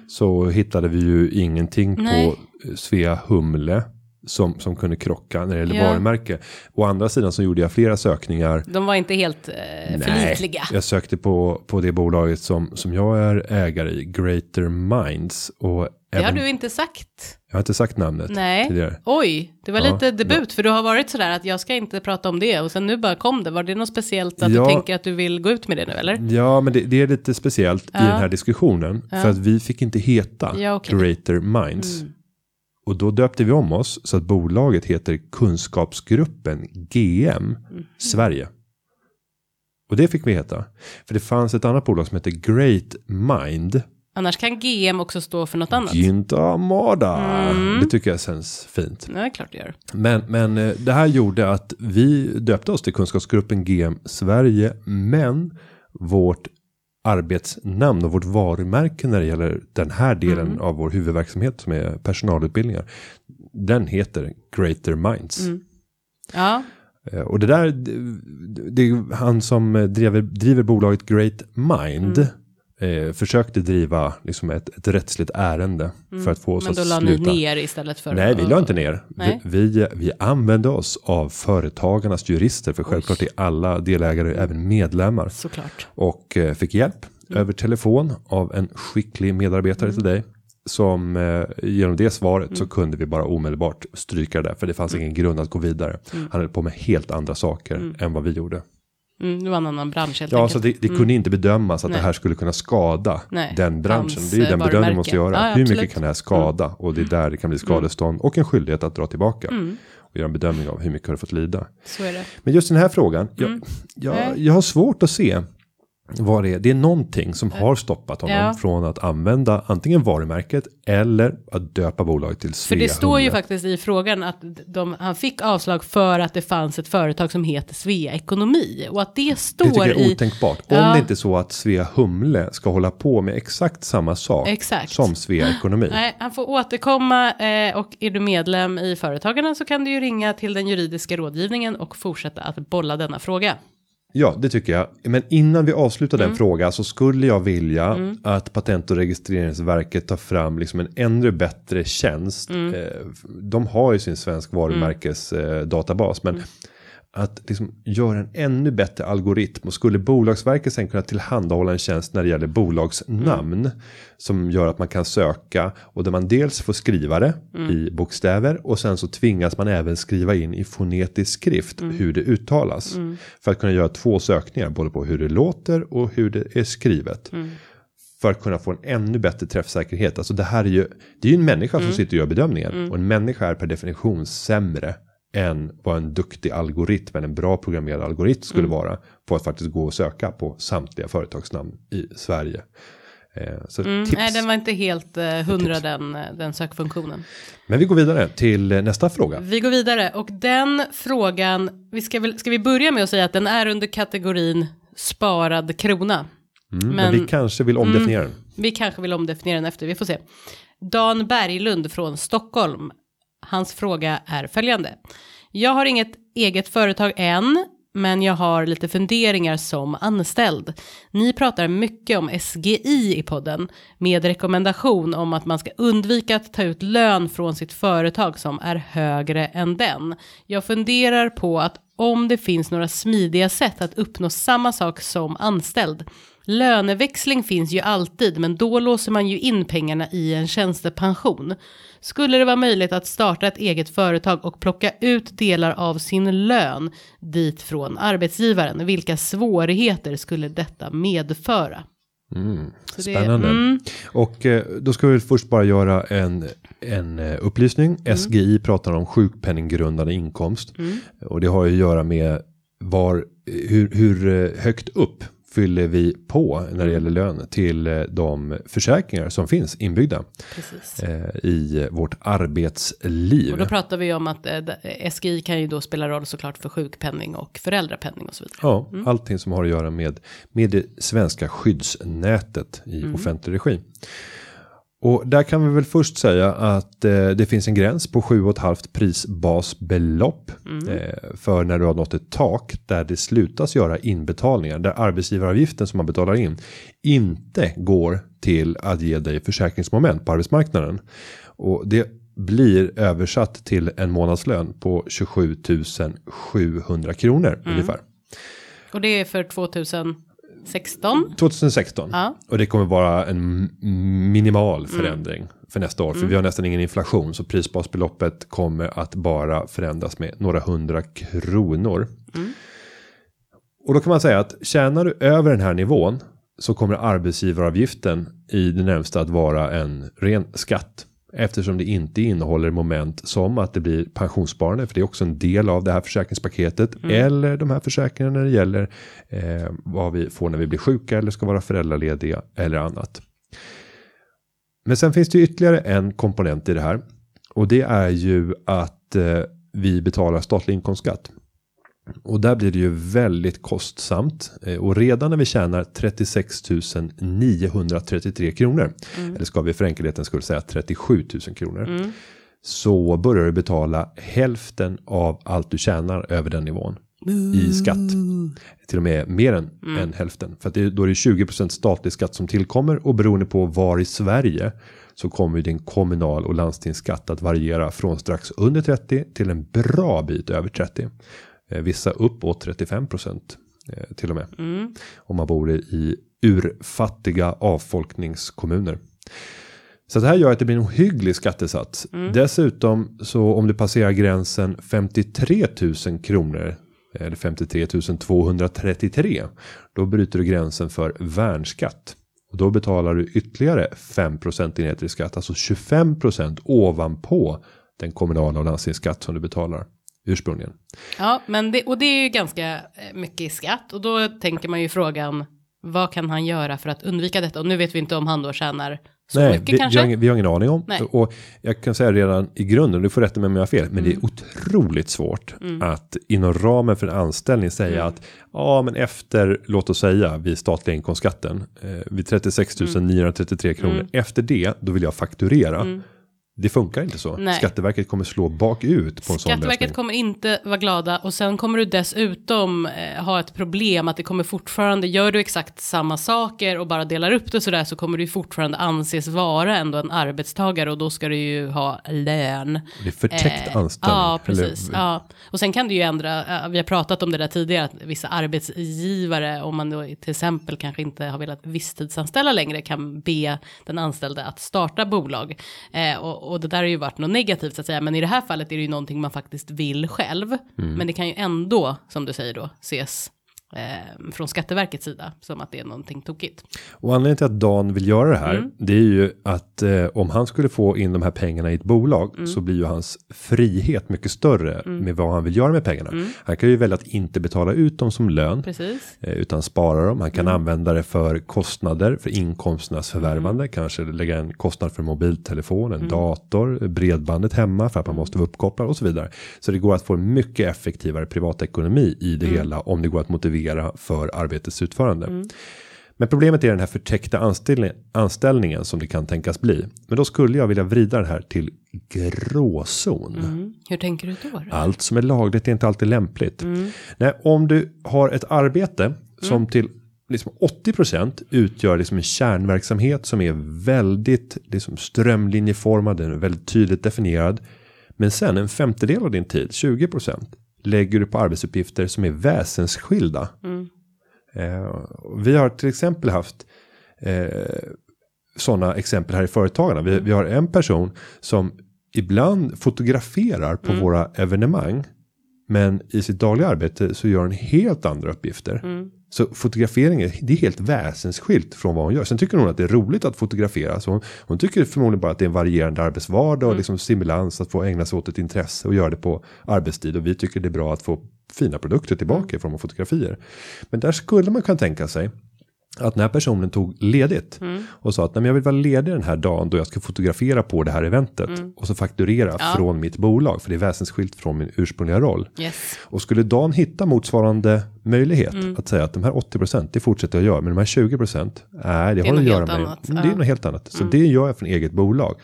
så hittade vi ju ingenting Mm. Nej. på Svea Humle som, som kunde krocka när det gäller Ja. varumärke. Å andra sidan så gjorde jag flera sökningar. De var inte helt eh, förlitliga. jag sökte på, på det bolaget som, som jag är ägare i, Greater Minds. Och Det har även, du inte sagt. Jag har inte sagt namnet Nej. tidigare. Oj, det var Ja, lite debut. För du har varit sådär att jag ska inte prata om det. Och sen nu bara kom det. Var det något speciellt att Ja. du tänker att du vill gå ut med det nu eller? Ja, men det, det är lite speciellt i Ja. den här diskussionen. För att vi fick inte heta okej. Greater Minds. Mm. Och då döpte vi om oss så att bolaget heter Kunskapsgruppen GM Mm. Sverige. Och det fick vi heta. För det fanns ett annat bolag som heter Great Mind. Annars kan GM också stå för något annat. Ginta Mada. Mm. Det tycker jag känns fint. Ja, klart det gör. Men, men eh, det här gjorde att vi döpte oss till Kunskapsgruppen GM Sverige. Men vårt arbetsnamn och vårt varumärke när det gäller den här delen Mm. av vår huvudverksamhet som är personalutbildningar. Den heter Greater Minds. Mm. Ja, Eh, Och det där, det, är han som driver, driver bolaget Great Mind. Mm. Eh, försökte driva liksom ett, ett rättsligt ärende för att få oss Mm. men att då la sluta. ni ner istället för Nej, vi att- la inte ner. Vi, vi, vi använde oss av företagarnas jurister, för självklart är alla delägare även medlemmar. Såklart. Och eh, fick hjälp Mm. över telefon av en skicklig medarbetare till dig. Som eh, genom det svaret Mm. så kunde vi bara omedelbart stryka det där. För det fanns ingen grund att gå vidare. Han höll på med helt andra saker än vad vi gjorde. Mm, det var en annan bransch helt Ja, enkelt. så det, det kunde inte bedömas att Nej. det här skulle kunna skada Nej, den branschen. hans, Det är ju den bedömningen varumärke. måste göra. Ja, Hur. Mm. mycket kan det här skada? Och det är där det kan bli skadestånd och en skyldighet att dra tillbaka. Och göra en bedömning av hur mycket har du fått lida. Men just den här frågan, jag, Mm. jag, jag har svårt att se vad det är. Det är någonting som har stoppat honom Ja. från att använda antingen varumärket eller att döpa bolaget till För Svea det står ju faktiskt i frågan att de, han fick avslag för att det fanns ett företag som heter Svea Ekonomi. Och att det Det står tycker jag är i... otänkbart. Om Ja. det inte är så att Svea Humle ska hålla på med exakt samma sak Exakt. som Svea Ekonomi. Nej, han får återkomma eh, och är du medlem i Företagarna så kan du ju ringa till den juridiska rådgivningen och fortsätta att bolla denna fråga. Ja, det tycker jag. Men innan vi avslutar Mm. den frågan så skulle jag vilja att Patent och registreringsverket tar fram liksom en ännu bättre tjänst. Mm. Eh, De har ju sin svensk varumärkesdatabas, men Mm. Att liksom göra en ännu bättre algoritm och skulle Bolagsverket sen kunna tillhandahålla en tjänst när det gäller bolagsnamn Mm. som gör att man kan söka och där man dels får skriva det Mm. i bokstäver och sen så tvingas man även skriva in i fonetisk skrift Mm. hur det uttalas för att kunna göra två sökningar både på hur det låter och hur det är skrivet. Mm. För att kunna få en ännu bättre träffsäkerhet. Alltså det här är ju, det är ju en människa Mm. som sitter och gör bedömningen. Och en människa är per definition sämre än vad en duktig algoritm, eller en bra programmerad algoritm skulle Mm. vara. På att faktiskt gå och söka på samtliga företagsnamn i Sverige. Eh, så Mm, tips. nej, den var inte helt eh, hundra den, eh, den sökfunktionen. Men vi går vidare till eh, nästa fråga. Vi går vidare och den frågan, vi ska, väl, ska vi börja med att säga att den är under kategorin sparad krona. Mm, men, men- vi kanske vill omdefiniera den. Vi kanske vill omdefiniera den efter, vi får se. Dan Berglund från Stockholm. Hans fråga är följande. Jag har inget eget företag än, men jag har lite funderingar som anställd. Ni pratar mycket om SGI i podden med rekommendation om att man ska undvika att ta ut lön från sitt företag som är högre än den. Jag funderar på att om det finns några smidiga sätt att uppnå samma sak som anställd. Löneväxling finns ju alltid, men då låser man ju in pengarna i en tjänstepension. Skulle det vara möjligt att starta ett eget företag och plocka ut delar av sin lön dit från arbetsgivaren? Vilka svårigheter skulle detta medföra? Det- Spännande. mm. Och eh, då ska vi först bara göra en, en eh, upplysning. Mm. SGI pratar om sjukpenninggrundande inkomst. Och det har ju att göra med var, hur, hur eh, högt upp fyller vi på när det Mm. gäller lön till eh, de försäkringar som finns inbyggda Precis. eh, i vårt arbetsliv. Och då pratar vi om att eh, SGI kan ju då spela roll såklart för sjukpenning och föräldrapenning och så vidare. Ja, Mm. allting som har att göra med, med det svenska skyddsnätet i Mm. offentlig regi. Och där kan vi väl först säga att eh, det finns en gräns på 7,5 prisbasbelopp eh, för när du har nått ett tak där det slutas göra inbetalningar där arbetsgivaravgiften som man betalar in inte går till att ge dig försäkringsmoment på arbetsmarknaden. Och det blir översatt till en månadslön på 27 700 kronor ungefär. Och det är för 2016. 2016 Ja. och det kommer vara en minimal förändring för nästa år för vi har nästan ingen inflation så prisbasbeloppet kommer att bara förändras med några hundra kronor. Och då kan man säga att tjänar du över den här nivån så kommer arbetsgivaravgiften i det närmsta att vara en ren skatt eftersom det inte innehåller moment som att det blir pensionssparande för det är också en del av det här försäkringspaketet eller de här försäkringarna när det gäller eh, vad vi får när vi blir sjuka eller ska vara föräldralediga eller annat. Men sen finns det ytterligare en komponent i det här och det är ju att eh, vi betalar statlig inkomstskatt. Och där blir det ju väldigt kostsamt. Eh, Och redan när vi tjänar 36 933 kronor. Eller ska vi för enkelhetens skull säga 37 000 kronor. Så börjar du betala hälften av allt du tjänar över den nivån. I skatt. Till och med mer än, än hälften. För att det, då är det 20% statlig skatt som tillkommer. Och beroende på var i Sverige. Så kommer din kommunal och landstingsskatt att variera från strax under 30 till en bra bit över 30. Eh, vissa uppåt 35 procent eh, till och med. Om man bor i urfattiga avfolkningskommuner. Så det här gör att det blir en ohygglig skattesats. Dessutom så om du passerar gränsen 53 000 kronor eller 53 233 då bryter du gränsen för värnskatt. Och då betalar du ytterligare 5 procentenheter i skatt, alltså 25 procent ovanpå den kommunala och landstingsskatt som du betalar ursprungligen. Ja, men det, och det är ju ganska eh, mycket i skatt och då tänker man ju frågan vad kan han göra för att undvika detta? Och nu vet vi inte om han då tjänar så Nej, mycket vi, vi, kanske. har ingen, vi har ingen aning om. Nej. Och jag kan säga redan i grunden, du får rätta mig om jag har fel, men det är Mm. otroligt svårt att inom ramen för en anställning säga Mm. att ja, men efter, låt oss säga, vid statliga inkomstskatten, eh, vid 36 Mm. 933 kronor, efter det, då vill jag fakturera. Det funkar inte så. Nej. Skatteverket kommer slå bakut på en sån. Skatteverket kommer inte vara glada och sen kommer du dessutom eh, ha ett problem att det kommer fortfarande, gör du exakt samma saker och bara delar upp det sådär så kommer du fortfarande anses vara ändå en arbetstagare och då ska du ju ha lön. Det är förtäckt Eh, anställning. Ja, precis. Eller- Ja. Och sen kan du ju ändra, eh, vi har pratat om det där tidigare, att vissa arbetsgivare, om man då till exempel kanske inte har velat visstidsanställa längre, kan be den anställde att starta bolag. Eh, och, och det där har ju varit något negativt så att säga, men i det här fallet är det ju någonting man faktiskt vill själv. Mm. Men det kan ju ändå, som du säger då, ses eh, från Skatteverkets sida som att det är någonting tokigt. Och anledningen till att Dan vill göra det här. Mm. Det är ju att eh, om han skulle få in de här pengarna i ett bolag. Mm. Så blir ju hans frihet mycket större. Med vad han vill göra med pengarna. Han kan ju välja att inte betala ut dem som lön. Mm. Precis. eh, Utan spara dem. Han kan Mm. använda det för kostnader. För inkomsternas förvärvande. Kanske lägga en kostnad för mobiltelefon. Mm. En dator. Bredbandet hemma. För att man måste vara uppkopplad och så vidare. Så det går att få en mycket effektivare privatekonomi i Mm. det hela. Om det går att motivera för arbetets utförande. Mm. Men problemet är den här förtäckta anställning, anställningen som det kan tänkas bli. Men då skulle jag vilja vrida det här till gråzon. Mm. Hur tänker du då? då? Allt som är lagligt är inte alltid lämpligt. Nej, om du har ett arbete som till liksom 80% utgör liksom en kärnverksamhet som är väldigt liksom strömlinjeformad, den är väldigt tydligt definierad. Men sen en femtedel av din tid, 20% lägger du på arbetsuppgifter som är väsensskilda. Eh, vi har till exempel haft eh, sådana exempel här i företagarna. Vi, vi har en person som ibland fotograferar på våra evenemang. Men i sitt dagliga arbete så gör hon helt andra uppgifter. Så fotografering är, det är helt väsensskilt från vad hon gör. Sen tycker hon att det är roligt att fotografera. Så hon, hon tycker förmodligen bara att det är en varierande arbetsvardag och liksom stimulans att få ägna sig åt ett intresse och göra det på arbetstid. Och vi tycker det är bra att få fina produkter tillbaka i form av fotografier. Men där skulle man kunna tänka sig Att när personen tog ledigt och sa att Nej, men jag vill vara ledig den här dagen då jag ska fotografera på det här eventet och så fakturera från mitt bolag för det är väsensskilt från min ursprungliga roll. Yes. Och skulle Dan hitta motsvarande möjlighet att säga att de här 80% det fortsätter jag göra men de här 20% nej det, har något att göra med annat, Mm, det är ja. något helt annat. Så det gör jag från eget bolag.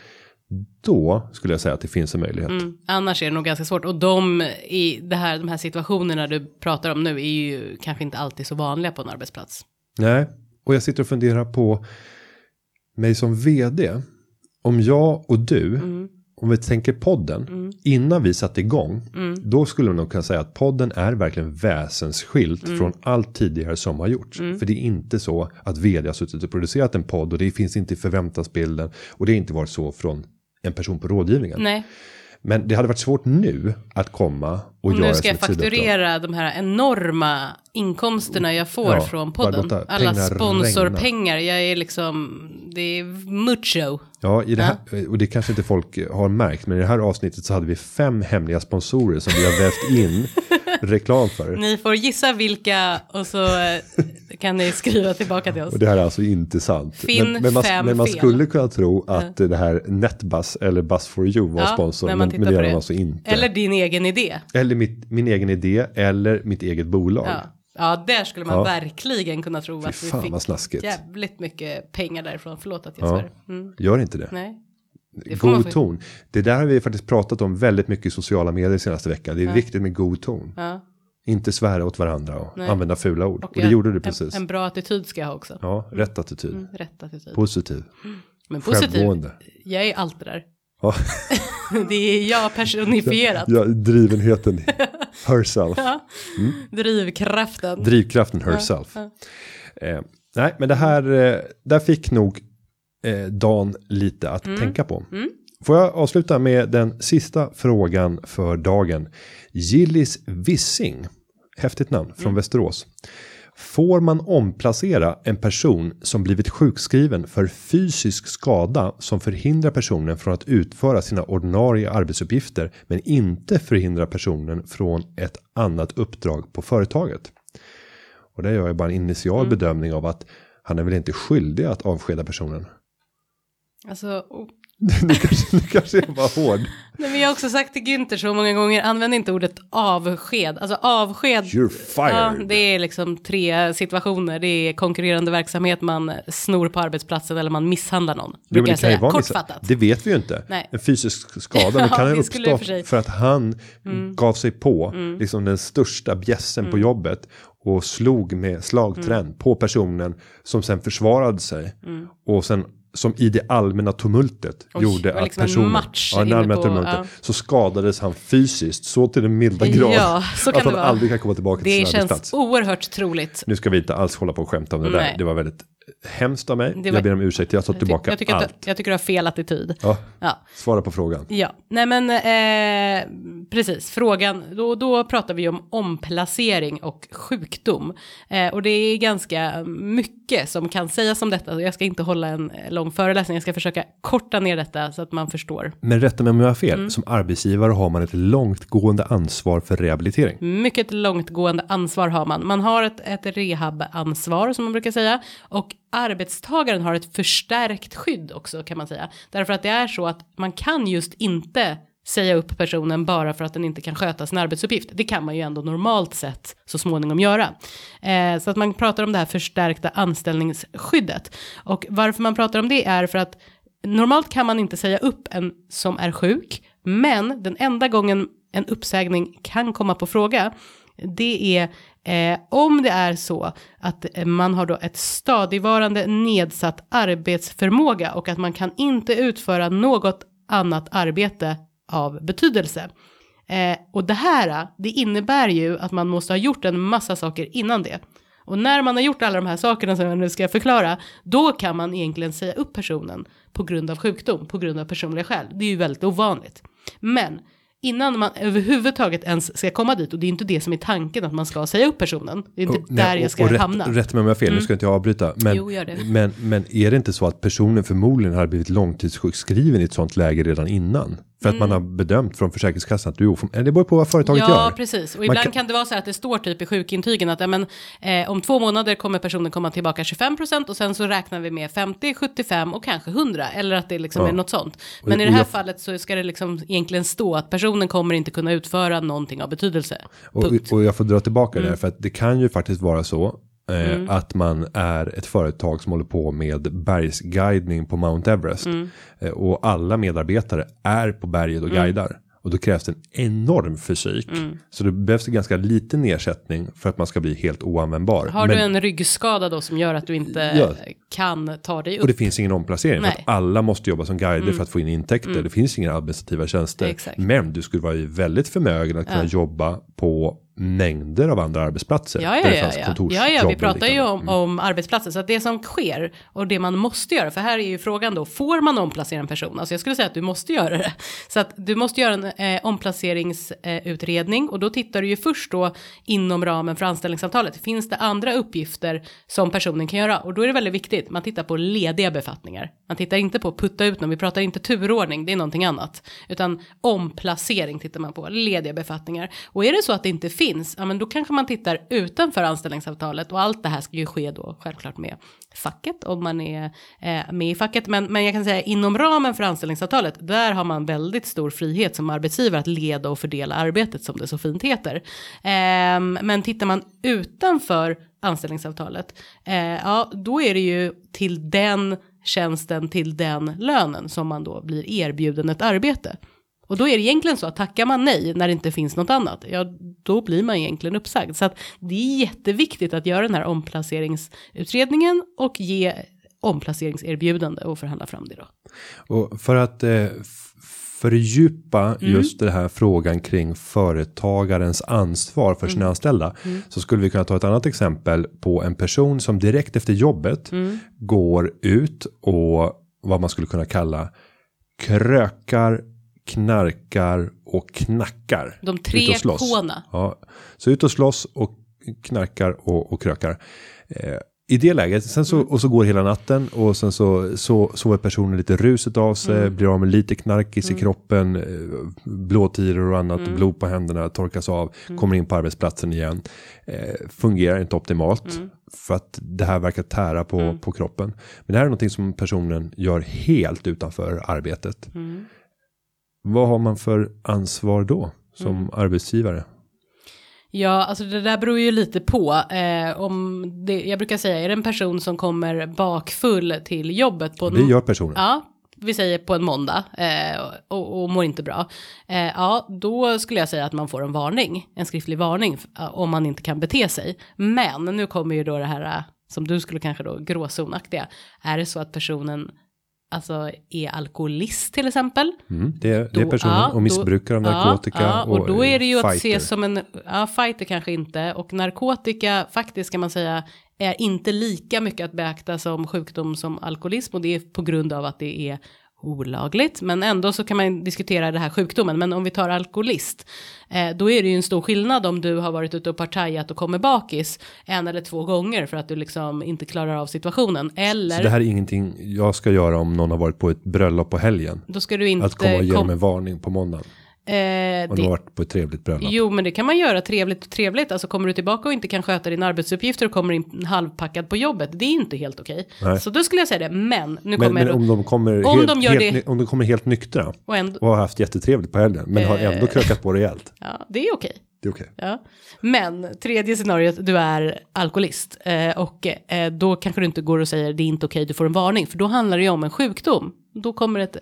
Då skulle jag säga att det finns en möjlighet. Mm. Annars är det nog ganska svårt. Och de, i det här, de här situationerna du pratar om nu är ju kanske inte alltid så vanliga på en arbetsplats. Nej, och jag sitter och funderar på mig som vd. Om jag och du, om vi tänker podden, innan vi satte igång, då skulle man nog kunna säga att podden är verkligen väsensskilt från allt tidigare som har gjorts. För det är inte så att vd har suttit och producerat en podd och det finns inte i förväntansbilden och det har inte varit så från en person på rådgivningen. Nej, Men det hade varit svårt nu att komma och nu ska jag fakturera de här enorma inkomsterna jag får Ja, från podden. Alla pengar sponsorpengar, jag är liksom, det är mucho. Ja, i det här, och det kanske inte folk har märkt, men i det här avsnittet så hade vi fem hemliga sponsorer som vi har vävt in reklam för. Ni får gissa vilka och så eh, kan ni skriva tillbaka till oss. Och det här är alltså inte sant. Finn men, men, man, men man skulle kunna tro att det här Netbus eller Bus for you var Ja, sponsor, men, men det är de alltså inte. Eller din egen idé. Eller mitt, min egen idé eller mitt eget bolag. Ja, ja där skulle man Ja. verkligen kunna tro att vi fan, fick vad jävligt mycket pengar därifrån. Förlåt att jag Ja. svär. Mm, Gör inte det. nej. Det God ton. Det där har vi faktiskt pratat om väldigt mycket i sociala medier senaste veckan. Det är viktigt med god ton. Ja. Inte svära åt varandra och Nej. använda fula ord. Och, det en- gjorde du precis. En, en bra attityd ska jag ha också. Ja, rätt attityd. Mm, rätt attityd. Positiv. Men positiv, Självgående. jag är allt det där. Ja. det är jag personifierat. Ja, drivenheten herself. Drivkraften. Drivkraften herself. Eh, nej, men det här, eh, där fick nog eh, Dan lite att Mm. tänka på. Får jag avsluta med den sista frågan för dagen. Gillis Wissing, häftigt namn, Mm. från Västerås. Får man omplacera en person som blivit sjukskriven för fysisk skada som förhindrar personen från att utföra sina ordinarie arbetsuppgifter men inte förhindrar personen från ett annat uppdrag på företaget? Och där gör jag bara en initial Mm. bedömning av att han är väl inte skyldig att avskeda personen. Alltså. nu, kanske, nu kanske jag var hård. Nej, men jag har också sagt till Günther så många gånger, använd inte ordet avsked. Alltså avsked, You're ja, fired. det är liksom tre situationer. Det är konkurrerande verksamhet, man snor på arbetsplatsen eller man misshandlar någon. Jo, det kan ju vara kortfattat. Det vet vi ju inte. Nej. En fysisk skada Ja, kan ha för uppstått. Mm. för att han gav sig på liksom den största bjässen på jobbet och slog med slagträn Mm. på personen som sen försvarade sig och sen som i det allmänna tumultet Oj, gjorde det att liksom en personen ja, en inne allmänna på- tumultet, ja. så skadades han fysiskt så till den milda grad Ja, att han det aldrig kan komma tillbaka till Det sin känns arbetsplats. oerhört troligt. Nu ska vi inte alls hålla på och skämta om det där. Nej. Det var väldigt hemskt av mig. Det var- Jag ber om ursäkt, jag tar tillbaka jag, tycker allt. att, jag tycker du har fel attityd. Ja, Ja. svara på frågan. Ja, nej men eh, precis, frågan, då, då pratar vi om omplacering och sjukdom. Eh, och det är ganska mycket som kan sägas om detta. Jag ska inte hålla en lång föreläsning, jag ska försöka korta ner detta så att man förstår. Men rätta mig om jag har fel. Mm. Som arbetsgivare har man ett långtgående ansvar för rehabilitering. Mycket långtgående ansvar har man. Man har ett, ett rehabansvar som man brukar säga. Och arbetstagaren har ett förstärkt skydd också kan man säga. Därför att det är så att man kan just inte säga upp personen bara för att den inte kan sköta sin arbetsuppgift. Det kan man ju ändå normalt sett så småningom göra. Eh, så att man pratar om det här förstärkta anställningsskyddet. Och varför man pratar om det är för att normalt kan man inte säga upp en som är sjuk, men den enda gången en uppsägning kan komma på fråga, det är eh, om det är så att eh, man har då ett stadigvarande nedsatt arbetsförmåga och att man kan inte utföra något annat arbete av betydelse. Eh, och det här, det innebär ju att man måste ha gjort en massa saker innan det. Och när man har gjort alla de här sakerna som jag nu ska förklara, då kan man egentligen säga upp personen på grund av sjukdom, på grund av personliga skäl. Det är ju väldigt ovanligt. Men innan man överhuvudtaget ens ska komma dit, och det är inte det som är tanken att man ska säga upp personen, det är inte Och- där nej, jag ska och, och rätt, hamna. Mm. Rätt mig om jag har fel, nu ska inte jag avbryta. Men, Jo, gör det. Men, men är det inte så att personen förmodligen har blivit långtidssjukskriven i ett sånt läge redan innan? För att man har bedömt från Försäkringskassan att du är oförmögen. Det beror på vad företaget Ja, gör. precis. Och ibland kan- kan... det vara så att det står typ i sjukintygen att ja, men, eh, om två månader kommer personen komma tillbaka 25% och sen så räknar vi med 50, 75 och kanske 100 eller att det liksom Ja. är något sånt. Men Och- i det här jag- fallet så ska det liksom egentligen stå att personen kommer inte kunna utföra någonting av betydelse. Och. Mm. och jag får dra tillbaka där för att det kan ju faktiskt vara så. Eh, Att man är ett företag som håller på med bergsguidning på Mount Everest. Mm. Eh, och alla medarbetare är på berget och guidar. Och då krävs det en enorm fysik. Mm. Så det behövs en ganska liten ersättning för att man ska bli helt oanvändbar. Har Men- du en ryggskada då som gör att du inte Ja. kan ta dig upp? Och det finns ingen omplacering. För Nej. Mm. att alla måste jobba som guider för att få in intäkter. Det finns inga administrativa tjänster. Exakt. Men du skulle vara väldigt förmögen att kunna jobba på mängder av andra arbetsplatser. Ja, där ja, det ja, ja. ja, ja, vi pratar ju om, om arbetsplatser. Så att det som sker och det man måste göra, för här är ju frågan då, får man omplacera en person? Alltså jag skulle säga att du måste göra det. Så att du måste göra en eh, omplaceringsutredning och då tittar du ju först då inom ramen för anställningsavtalet. Finns det andra uppgifter som personen kan göra? Och då är det väldigt viktigt, man tittar på lediga befattningar. Man tittar inte på putta ut någon, vi pratar inte turordning, det är någonting annat. Utan omplacering tittar man på, lediga befattningar. Och är det så att det inte finns, ja men då kanske man tittar utanför anställningsavtalet och allt det här ska ju ske då självklart med facket om man är eh, med i facket. Men, men jag kan säga inom ramen för anställningsavtalet, där har man väldigt stor frihet som arbetsgivare att leda och fördela arbetet som det så fint heter. Eh, men tittar man utanför anställningsavtalet, eh, ja då är det ju till den tjänsten, till den lönen som man då blir erbjuden ett arbete. Och då är det egentligen så att tackar man nej när det inte finns något annat, ja då blir man egentligen uppsagd. Så att det är jätteviktigt att göra den här omplaceringsutredningen och ge omplaceringserbjudande och förhandla fram det då. Och för att eh, fördjupa Mm. just den här frågan kring företagarens ansvar för Mm. sina anställda. Så skulle vi kunna ta ett annat exempel på en person som direkt efter jobbet Mm. går ut och vad man skulle kunna kalla krökar, knarkar och knackar. De tre. K'na. Ja, så ut och slåss och knarkar och, och krökar. Eh, I det läget, sen så, och så går hela natten och sen så, så sover personen lite ruset av sig, blir av med lite knarkis i kroppen, eh, blåtiror och annat, blod på händerna, torkas av, kommer in på arbetsplatsen igen. Eh, fungerar inte optimalt för att det här verkar tära på, på kroppen. Men det här är någonting som personen gör helt utanför arbetet. Vad har man för ansvar då som arbetsgivare? Ja, alltså det där beror ju lite på. Eh, om det, jag brukar säga, är det en person som kommer bakfull till jobbet på Det gör personen. Ja, vi säger på en måndag eh, och, och mår inte bra. Eh, ja, då skulle jag säga att man får en varning, en skriftlig varning eh, om man inte kan bete sig. Men nu kommer ju då det här eh, som du skulle kanske då gråzonaktiga. Är det så att personen alltså är alkoholist till exempel? Mm, det, är, det är personen ja, och missbrukare av narkotika. Ja, ja, och, då är det ju att fighter. se som en, ja fighter kanske inte, och narkotika faktiskt kan man säga är inte lika mycket att beakta som sjukdom som alkoholism och det är på grund av att det är olagligt, men ändå så kan man diskutera det här sjukdomen. Men om vi tar alkoholist, eh, då är det ju en stor skillnad om du har varit ute och partajat och kommer bakis en eller två gånger för att du liksom inte klarar av situationen. Eller Så det här är ingenting jag ska göra om någon har varit på ett bröllop på helgen. då ska du inte Att komma och ge kom- dem en varning på måndagen. Eh, Om det- de har varit på ett trevligt bröllop. Jo, men det kan man göra trevligt och trevligt. Alltså kommer du tillbaka och inte kan sköta dina arbetsuppgifter och kommer in halvpackad på jobbet. Det är inte helt okej. Nej. Så då skulle jag säga det. Men nu Men, kommer men om de kommer, Om helt, de gör helt, det- om de kommer helt nyktra och ändå, och har haft jättetrevligt på helgen men har Eh. ändå krökat på rejält. ja, det är okej. Det är okej. Ja. Men tredje scenariot, du är alkoholist eh, och eh, då kanske du inte går och säger det är inte okej, du får en varning, för då handlar det ju om en sjukdom. Då kommer ett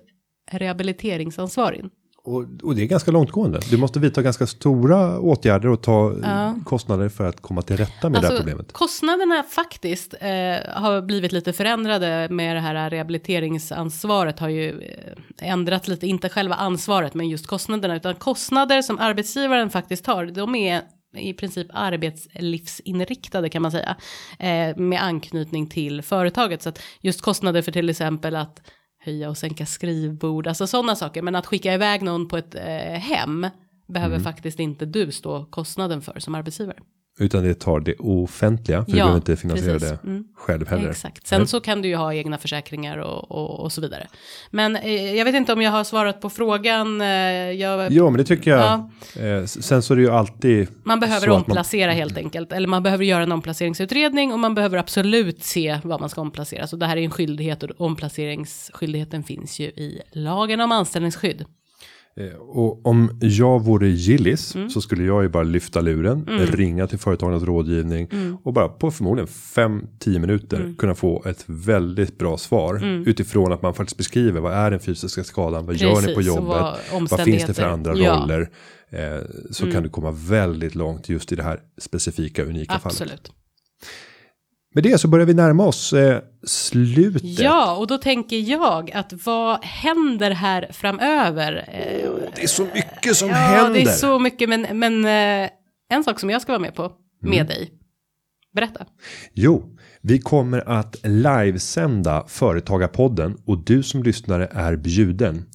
rehabiliteringsansvar in. Och, och det är ganska långtgående. Du måste vidta ganska stora åtgärder och ta eh, kostnader för att komma till rätta med det här problemet. Alltså, Kostnaderna faktiskt eh, har blivit lite förändrade med det här rehabiliteringsansvaret har ju eh, ändrat lite, inte själva ansvaret men just kostnaderna utan kostnader som arbetsgivaren faktiskt har, de är i princip arbetslivsinriktade kan man säga eh, med anknytning till företaget så att just kostnader för till exempel att höja och sänka skrivbord, alltså sådana saker men att skicka iväg någon på ett eh, hem behöver faktiskt inte du stå kostnaden för som arbetsgivare. Utan det tar det offentliga, för Ja, du behöver inte finansiera precis. det Mm. själv heller. Exakt. Sen så kan du ju ha egna försäkringar och, och, och så vidare. Men eh, jag vet inte om jag har svarat på frågan. Eh, jag, Jo, men det tycker jag. Ja. Eh, sen så är det ju alltid Man behöver att man- omplacera helt enkelt. Eller man behöver göra en omplaceringsutredning och man behöver absolut se vad man ska omplacera. Så det här är en skyldighet och omplaceringsskyldigheten finns ju i lagen om anställningsskydd. Eh, Och om jag vore Gillis Mm. så skulle jag ju bara lyfta luren, ringa till företagarnas rådgivning Mm. och bara på förmodligen 5-10 minuter kunna få ett väldigt bra svar utifrån att man faktiskt beskriver vad är den fysiska skadan, vad gör ni på Precis, jobbet, vad vad finns det för andra Ja. Mm. roller. Eh, så kan du komma väldigt långt just i det här specifika unika fallet. Med det så börjar vi närma oss eh, slutet. Ja, och då tänker jag att vad händer här framöver? Eh, Det är så mycket som ja, händer. det är så mycket, men, men eh, en sak som jag ska vara med på, med dig. Berätta. Jo, vi kommer att livesända Företagarpodden och du som lyssnare är bjuden.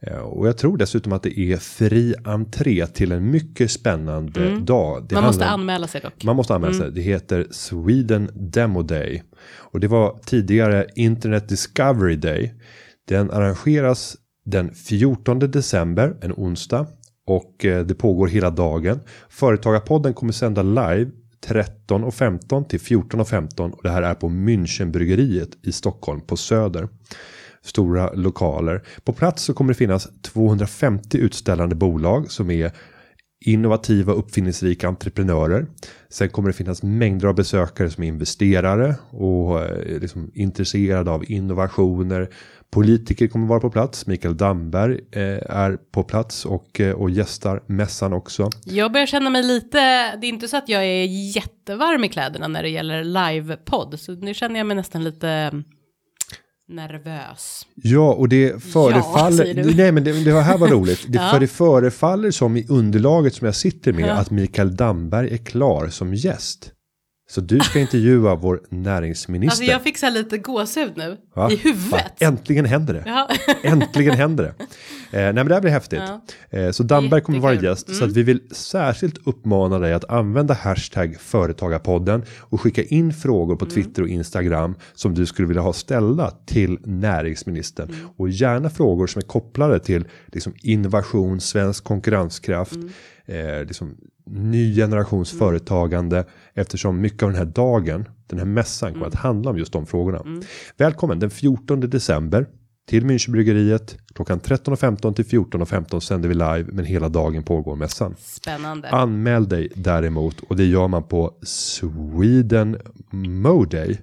Eh, Och jag tror dessutom att det är fri entré till en mycket spännande dag. Det Man måste handlar anmäla sig dock. man måste anmäla sig. Det heter Sweden Demo Day. Och det var tidigare Internet Discovery Day. Den arrangeras den 14 december, en onsdag. Och eh, det pågår hela dagen. Företagarpodden kommer sända live 13 och 15 till 14 och 15. Och det här är på Münchenbryggeriet i Stockholm på Söder. Stora lokaler. På plats så kommer det finnas 250 utställande bolag som är innovativa uppfinningsrika entreprenörer. Sen kommer det finnas mängder av besökare som är investerare och eh, liksom intresserade av innovationer. Politiker kommer vara på plats. Mikael Damberg eh, är på plats och, eh, och gästar mässan också. Jag börjar känna mig lite, det är inte så att jag är jättevarm i kläderna när det gäller livepodd, så nu känner jag mig nästan lite nervös. Ja, och det förefaller... du. nej, men det, det här var roligt. Det, Ja. för det förefaller som i underlaget som jag sitter med Ja. att Mikael Damberg är klar som gäst. Så du ska intervjua vår näringsminister. Alltså jag fick så här lite gåshud nu, Va? i huvudet. Va? Äntligen händer det. Ja. Äntligen händer det. Eh, nej men det här blir häftigt. Eh, så Damberg kommer vara gäst. Så att vi vill särskilt uppmana dig att använda hashtag företagarpodden. Och skicka in frågor på Twitter och Instagram. Som du skulle vilja ha ställda till näringsministern. Och gärna frågor som är kopplade till liksom, innovation, svensk konkurrenskraft. Eh, liksom, ny generations företagande. Eftersom mycket av den här dagen, den här mässan kommer att handla om just de frågorna. Välkommen den 14 december till Münchenbryggeriet. Klockan 13.15 till 14.15 sänder vi live men hela dagen pågår mässan. Spännande. Anmäl dig däremot och det gör man på Sweden Moday.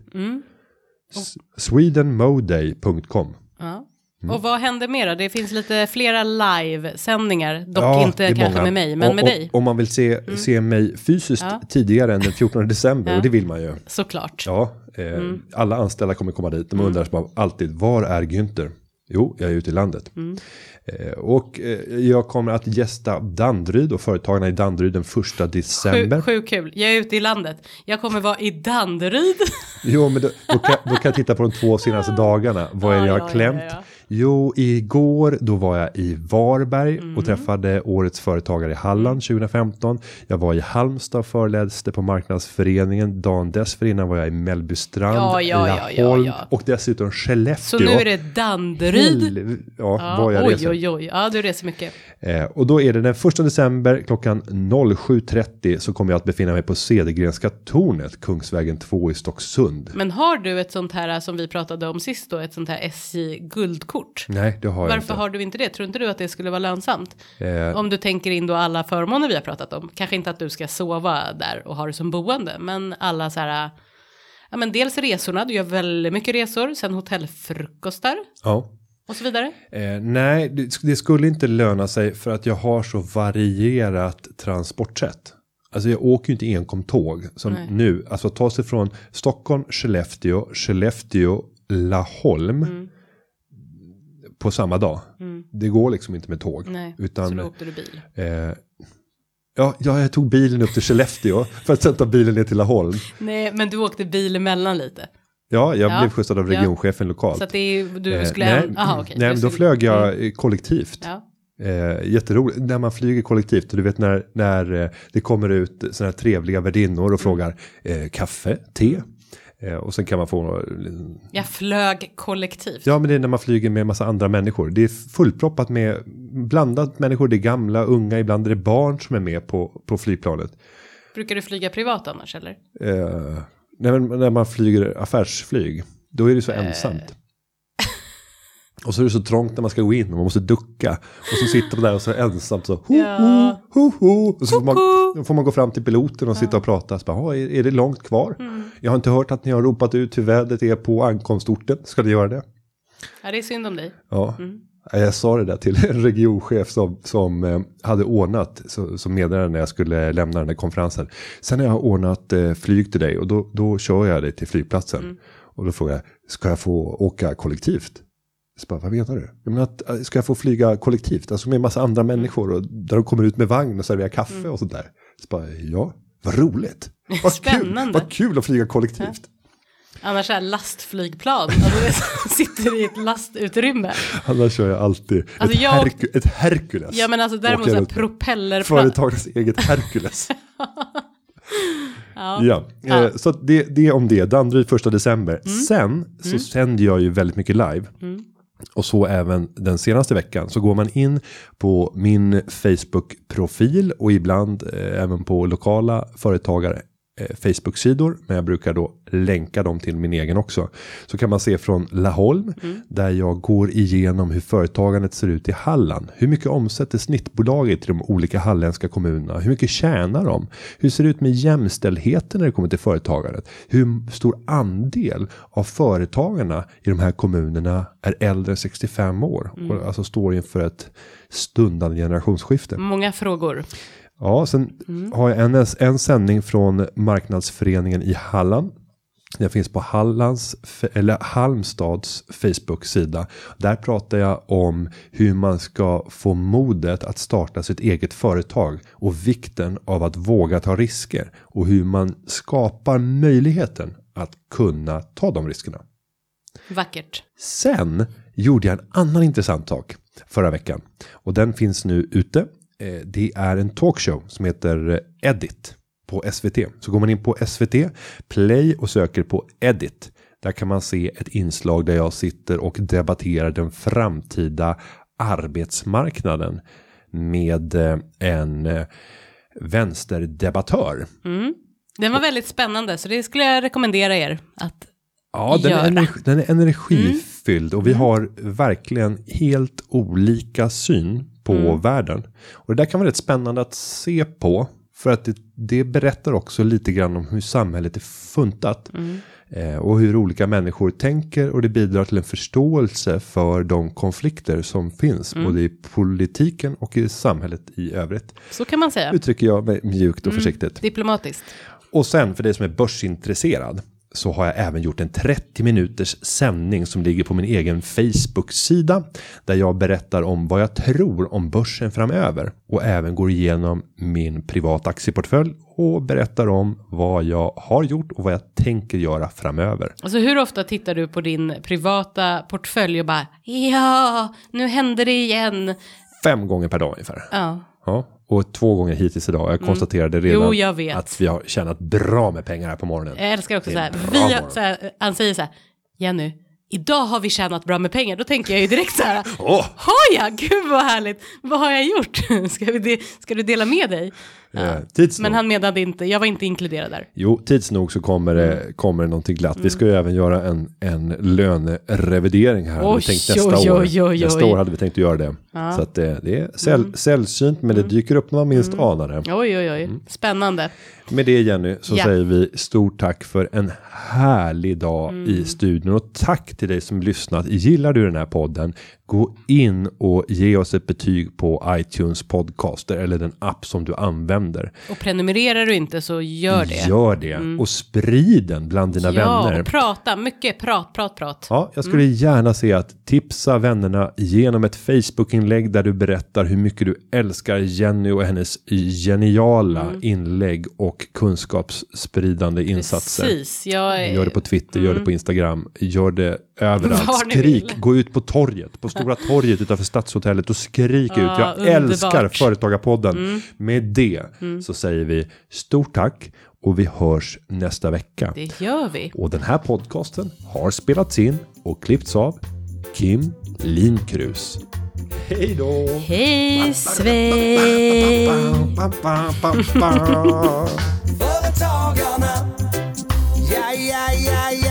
S- Swedenmoday.com. Ja. Mm. Och vad händer mer då? Det finns lite flera livesändningar, dock Ja, inte kanske många. med mig, men Och- med och- dig. Om man vill se, se mig fysiskt Ja. tidigare än den 14 december Ja. och det vill man ju. Såklart. Ja, eh, alla anställda kommer komma dit. De Mm. undrar bara alltid, var är Günther? Jo, jag är ute i landet. Mm. Eh, och eh, jag kommer att gästa Danderyd och företagarna i Danderyd den första december. Sjukt sjuk kul. Jag är ute i landet. Jag kommer vara i Danderyd. Jo, men då, då, kan, då kan jag titta på de två senaste dagarna. Vad är det Ja, jag ja, har klämt? Jo, igår då var jag i Varberg Mm. och träffade årets företagare i Halland 2015. Jag var i Halmstad och föreläste på marknadsföreningen. Dagen dessförinnan var jag i Mellbystrand, Ja, ja, ja, ja, Laholm ja. och dessutom Skellefteå. Så nu är det Danderyd. Helv- Ja, Ja, var jag oj, reser. oj, oj. Ja, du reser mycket. Eh, och då är det den första december klockan 07.30 så kommer jag att befinna mig på Cedergrenska tornet, Kungsvägen 2 i Stocksund. Men har du ett sånt här som vi pratade om sist då, ett sånt här SJ guldkort? Nej, det har jag Varför inte. har du inte det? Tror inte du att det skulle vara lönsamt? Eh, Om du tänker in då alla förmåner vi har pratat om. Kanske inte att du ska sova där och ha det som boende, men alla så här. Ja, men dels resorna, du gör väldigt mycket resor, sen hotellfrukostar ja. och så vidare. Eh, nej, det, det skulle inte löna sig för att jag har så varierat transportsätt. Alltså jag åker ju inte enkom tåg som Nej. nu. Alltså ta sig från Stockholm, Skellefteå, Skellefteå, Laholm. Mm. På samma dag. Det går liksom inte med tåg. Nej, så utan, då åkte du bil. eh, ja, ja, jag tog bilen upp till Skellefteå för att sen ta bilen ner till Laholm. Nej, men du åkte bil emellan lite. Ja, jag Ja, blev skjutsad av ja. regionchefen lokalt. Så att det är, du Eh, skulle... nej, aha, okej. nej men då flög jag Mm. eh, kollektivt. Ja. Eh, jätteroligt när man flyger kollektivt och du vet när, när eh, det kommer ut sådana här trevliga värdinnor och frågar eh, kaffe, te. Eh, och sen kan man få Jag flög kollektivt. Ja, men det är när man flyger med en massa andra människor. Det är fullproppat med blandat människor. Det är gamla, unga, ibland är det barn som är med på, på flygplanet. Brukar du flyga privat annars eller? Eh, när, man- när man flyger affärsflyg, då är det så ensamt. Och så är det så trångt när man ska gå in och man måste ducka. Och så sitter man där och så ensamt så. Ho, ho, ho, ho. Och så får man, får man gå fram till piloten och sitta och prata. Så bara, "Ja, är, är det långt kvar? Jag har inte hört att ni har ropat ut hur vädret är på ankomstorten. Ska ni göra det? Ja, det är synd om dig. Ja, jag sa det där till en regionchef som, som eh, hade ordnat, som meddelade när jag skulle lämna den här konferensen. Sen har jag ordnat eh, flyg till dig och då, då kör jag dig till flygplatsen. Och då frågar jag, ska jag få åka kollektivt? Så bara, vad menar du? Jag menar att, eh, ska jag få flyga kollektivt? Alltså med massa andra människor och där de kommer ut med vagn och serverar kaffe och sånt där. Så bara, ja, vad roligt. Vad kul, Spännande. vad kul att flyga kollektivt. Annars är det lastflygplan. Alltså, sitter i ett lastutrymme. Annars kör jag alltid Alltså, ett, jag- Herku, ett Hercules. Ja men alltså däremot så här propellerplan. Företagets eget Hercules. Ja. ja, Ja. Mm. Eh, så det, det om det. Danderyd första december. Sen så sänder jag ju väldigt mycket live. Och så även den senaste veckan. Så går man in på min Facebook-profil och ibland eh, även på lokala företagare Facebook-sidor. Men jag brukar då länka dem till min egen också. Så kan man se från Laholm. Där jag går igenom hur företagandet ser ut i Halland. Hur mycket omsätter snittbolaget i de olika halländska kommunerna? Hur mycket tjänar de? Hur ser det ut med jämställdheten när det kommer till företagandet? Hur stor andel av företagarna i de här kommunerna är äldre än 65 år? Och alltså står inför ett stundande generationsskifte. Många frågor. Ja, sen har jag en, en sändning från marknadsföreningen i Halland. Den finns på Hallands, eller Halmstads Facebook-sida. Där pratar jag om hur man ska få modet att starta sitt eget företag och vikten av att våga ta risker och hur man skapar möjligheten att kunna ta de riskerna. Vackert. Sen gjorde jag en annan intressant sak förra veckan. Och den finns nu ute. Eh, Det är en talkshow som heter eh, Edit på SVT. Så går man in på SVT Play och söker på Edit. Där kan man se ett inslag där jag sitter och debatterar den framtida arbetsmarknaden med eh, en vänsterdebattör. Den var väldigt spännande så det skulle jag rekommendera er att Ja, den är, energi, den är energifylld och vi har verkligen helt olika syn på världen. Och det där kan vara rätt spännande att se på. För att det, det berättar också lite grann om hur samhället är funtat. Eh, och hur olika människor tänker och det bidrar till en förståelse för de konflikter som finns. Både i politiken och i samhället i övrigt. så kan man säga. Uttrycker jag mig mjukt och försiktigt. Diplomatiskt. Och sen för dig som är börsintresserad så har jag även gjort en 30 minuters sändning som ligger på min egen Facebook-sida där jag berättar om vad jag tror om börsen framöver och även går igenom min privata aktieportfölj och berättar om vad jag har gjort och vad jag tänker göra framöver. Alltså hur ofta tittar du på din privata portfölj och bara ja, nu händer det igen. Fem gånger per dag ungefär. Ja, Ja, och två gånger hittills idag. Jag konstaterade redan Jo, att vi har tjänat bra med pengar här på morgonen. jag älskar också så är här, vi har, så här, han säger så här, Jenny, idag har vi tjänat bra med pengar. Då tänker jag ju direkt så här, Åh! har jag? Gud vad härligt. Vad har jag gjort? Ska, vi de, ska du dela med dig? Eh, tids Men nog. han menade inte, jag var inte inkluderad där. Jo, tids nog så kommer det, Mm. kommer det någonting glatt. Vi ska ju även göra en, en lönerevidering här. Oj, tänkt nästa oj, år. oj, oj, Nästa. Mm. år hade vi tänkt att göra det. Så att det, det är säll, sällsynt, men det dyker upp när man minst anar det. Oj, oj, oj. Spännande. Med det Jenny så Ja. säger vi stort tack för en härlig dag Mm. i studion och tack till dig som lyssnat. Gillar du den här podden? Gå in och ge oss ett betyg på iTunes podcaster eller den app som du använder. Och prenumererar du inte så gör det. Gör det och sprid den bland dina ja, vänner. och prata, mycket prat, prat, prat. Ja, jag skulle gärna se att tipsa vännerna genom ett Facebook-inlägg där du berättar hur mycket du älskar Jenny och hennes geniala Mm. inlägg och kunskapsspridande insatser. Precis, jag är... Gör det på Twitter, gör det på Instagram, gör det överallt. Var Skrik, gå ut på torget, på Stora torget utanför Stadshotellet och skrik ut. Ja, Jag underbart. Mm. älskar Företagarpodden. Med det så säger vi stort tack och vi hörs nästa vecka. Det gör vi. Och den här podcasten har spelats in och klippts av Kim Linkrus. Hej då! Hej Sven! Företagarna. Ja, ja, ja, ja,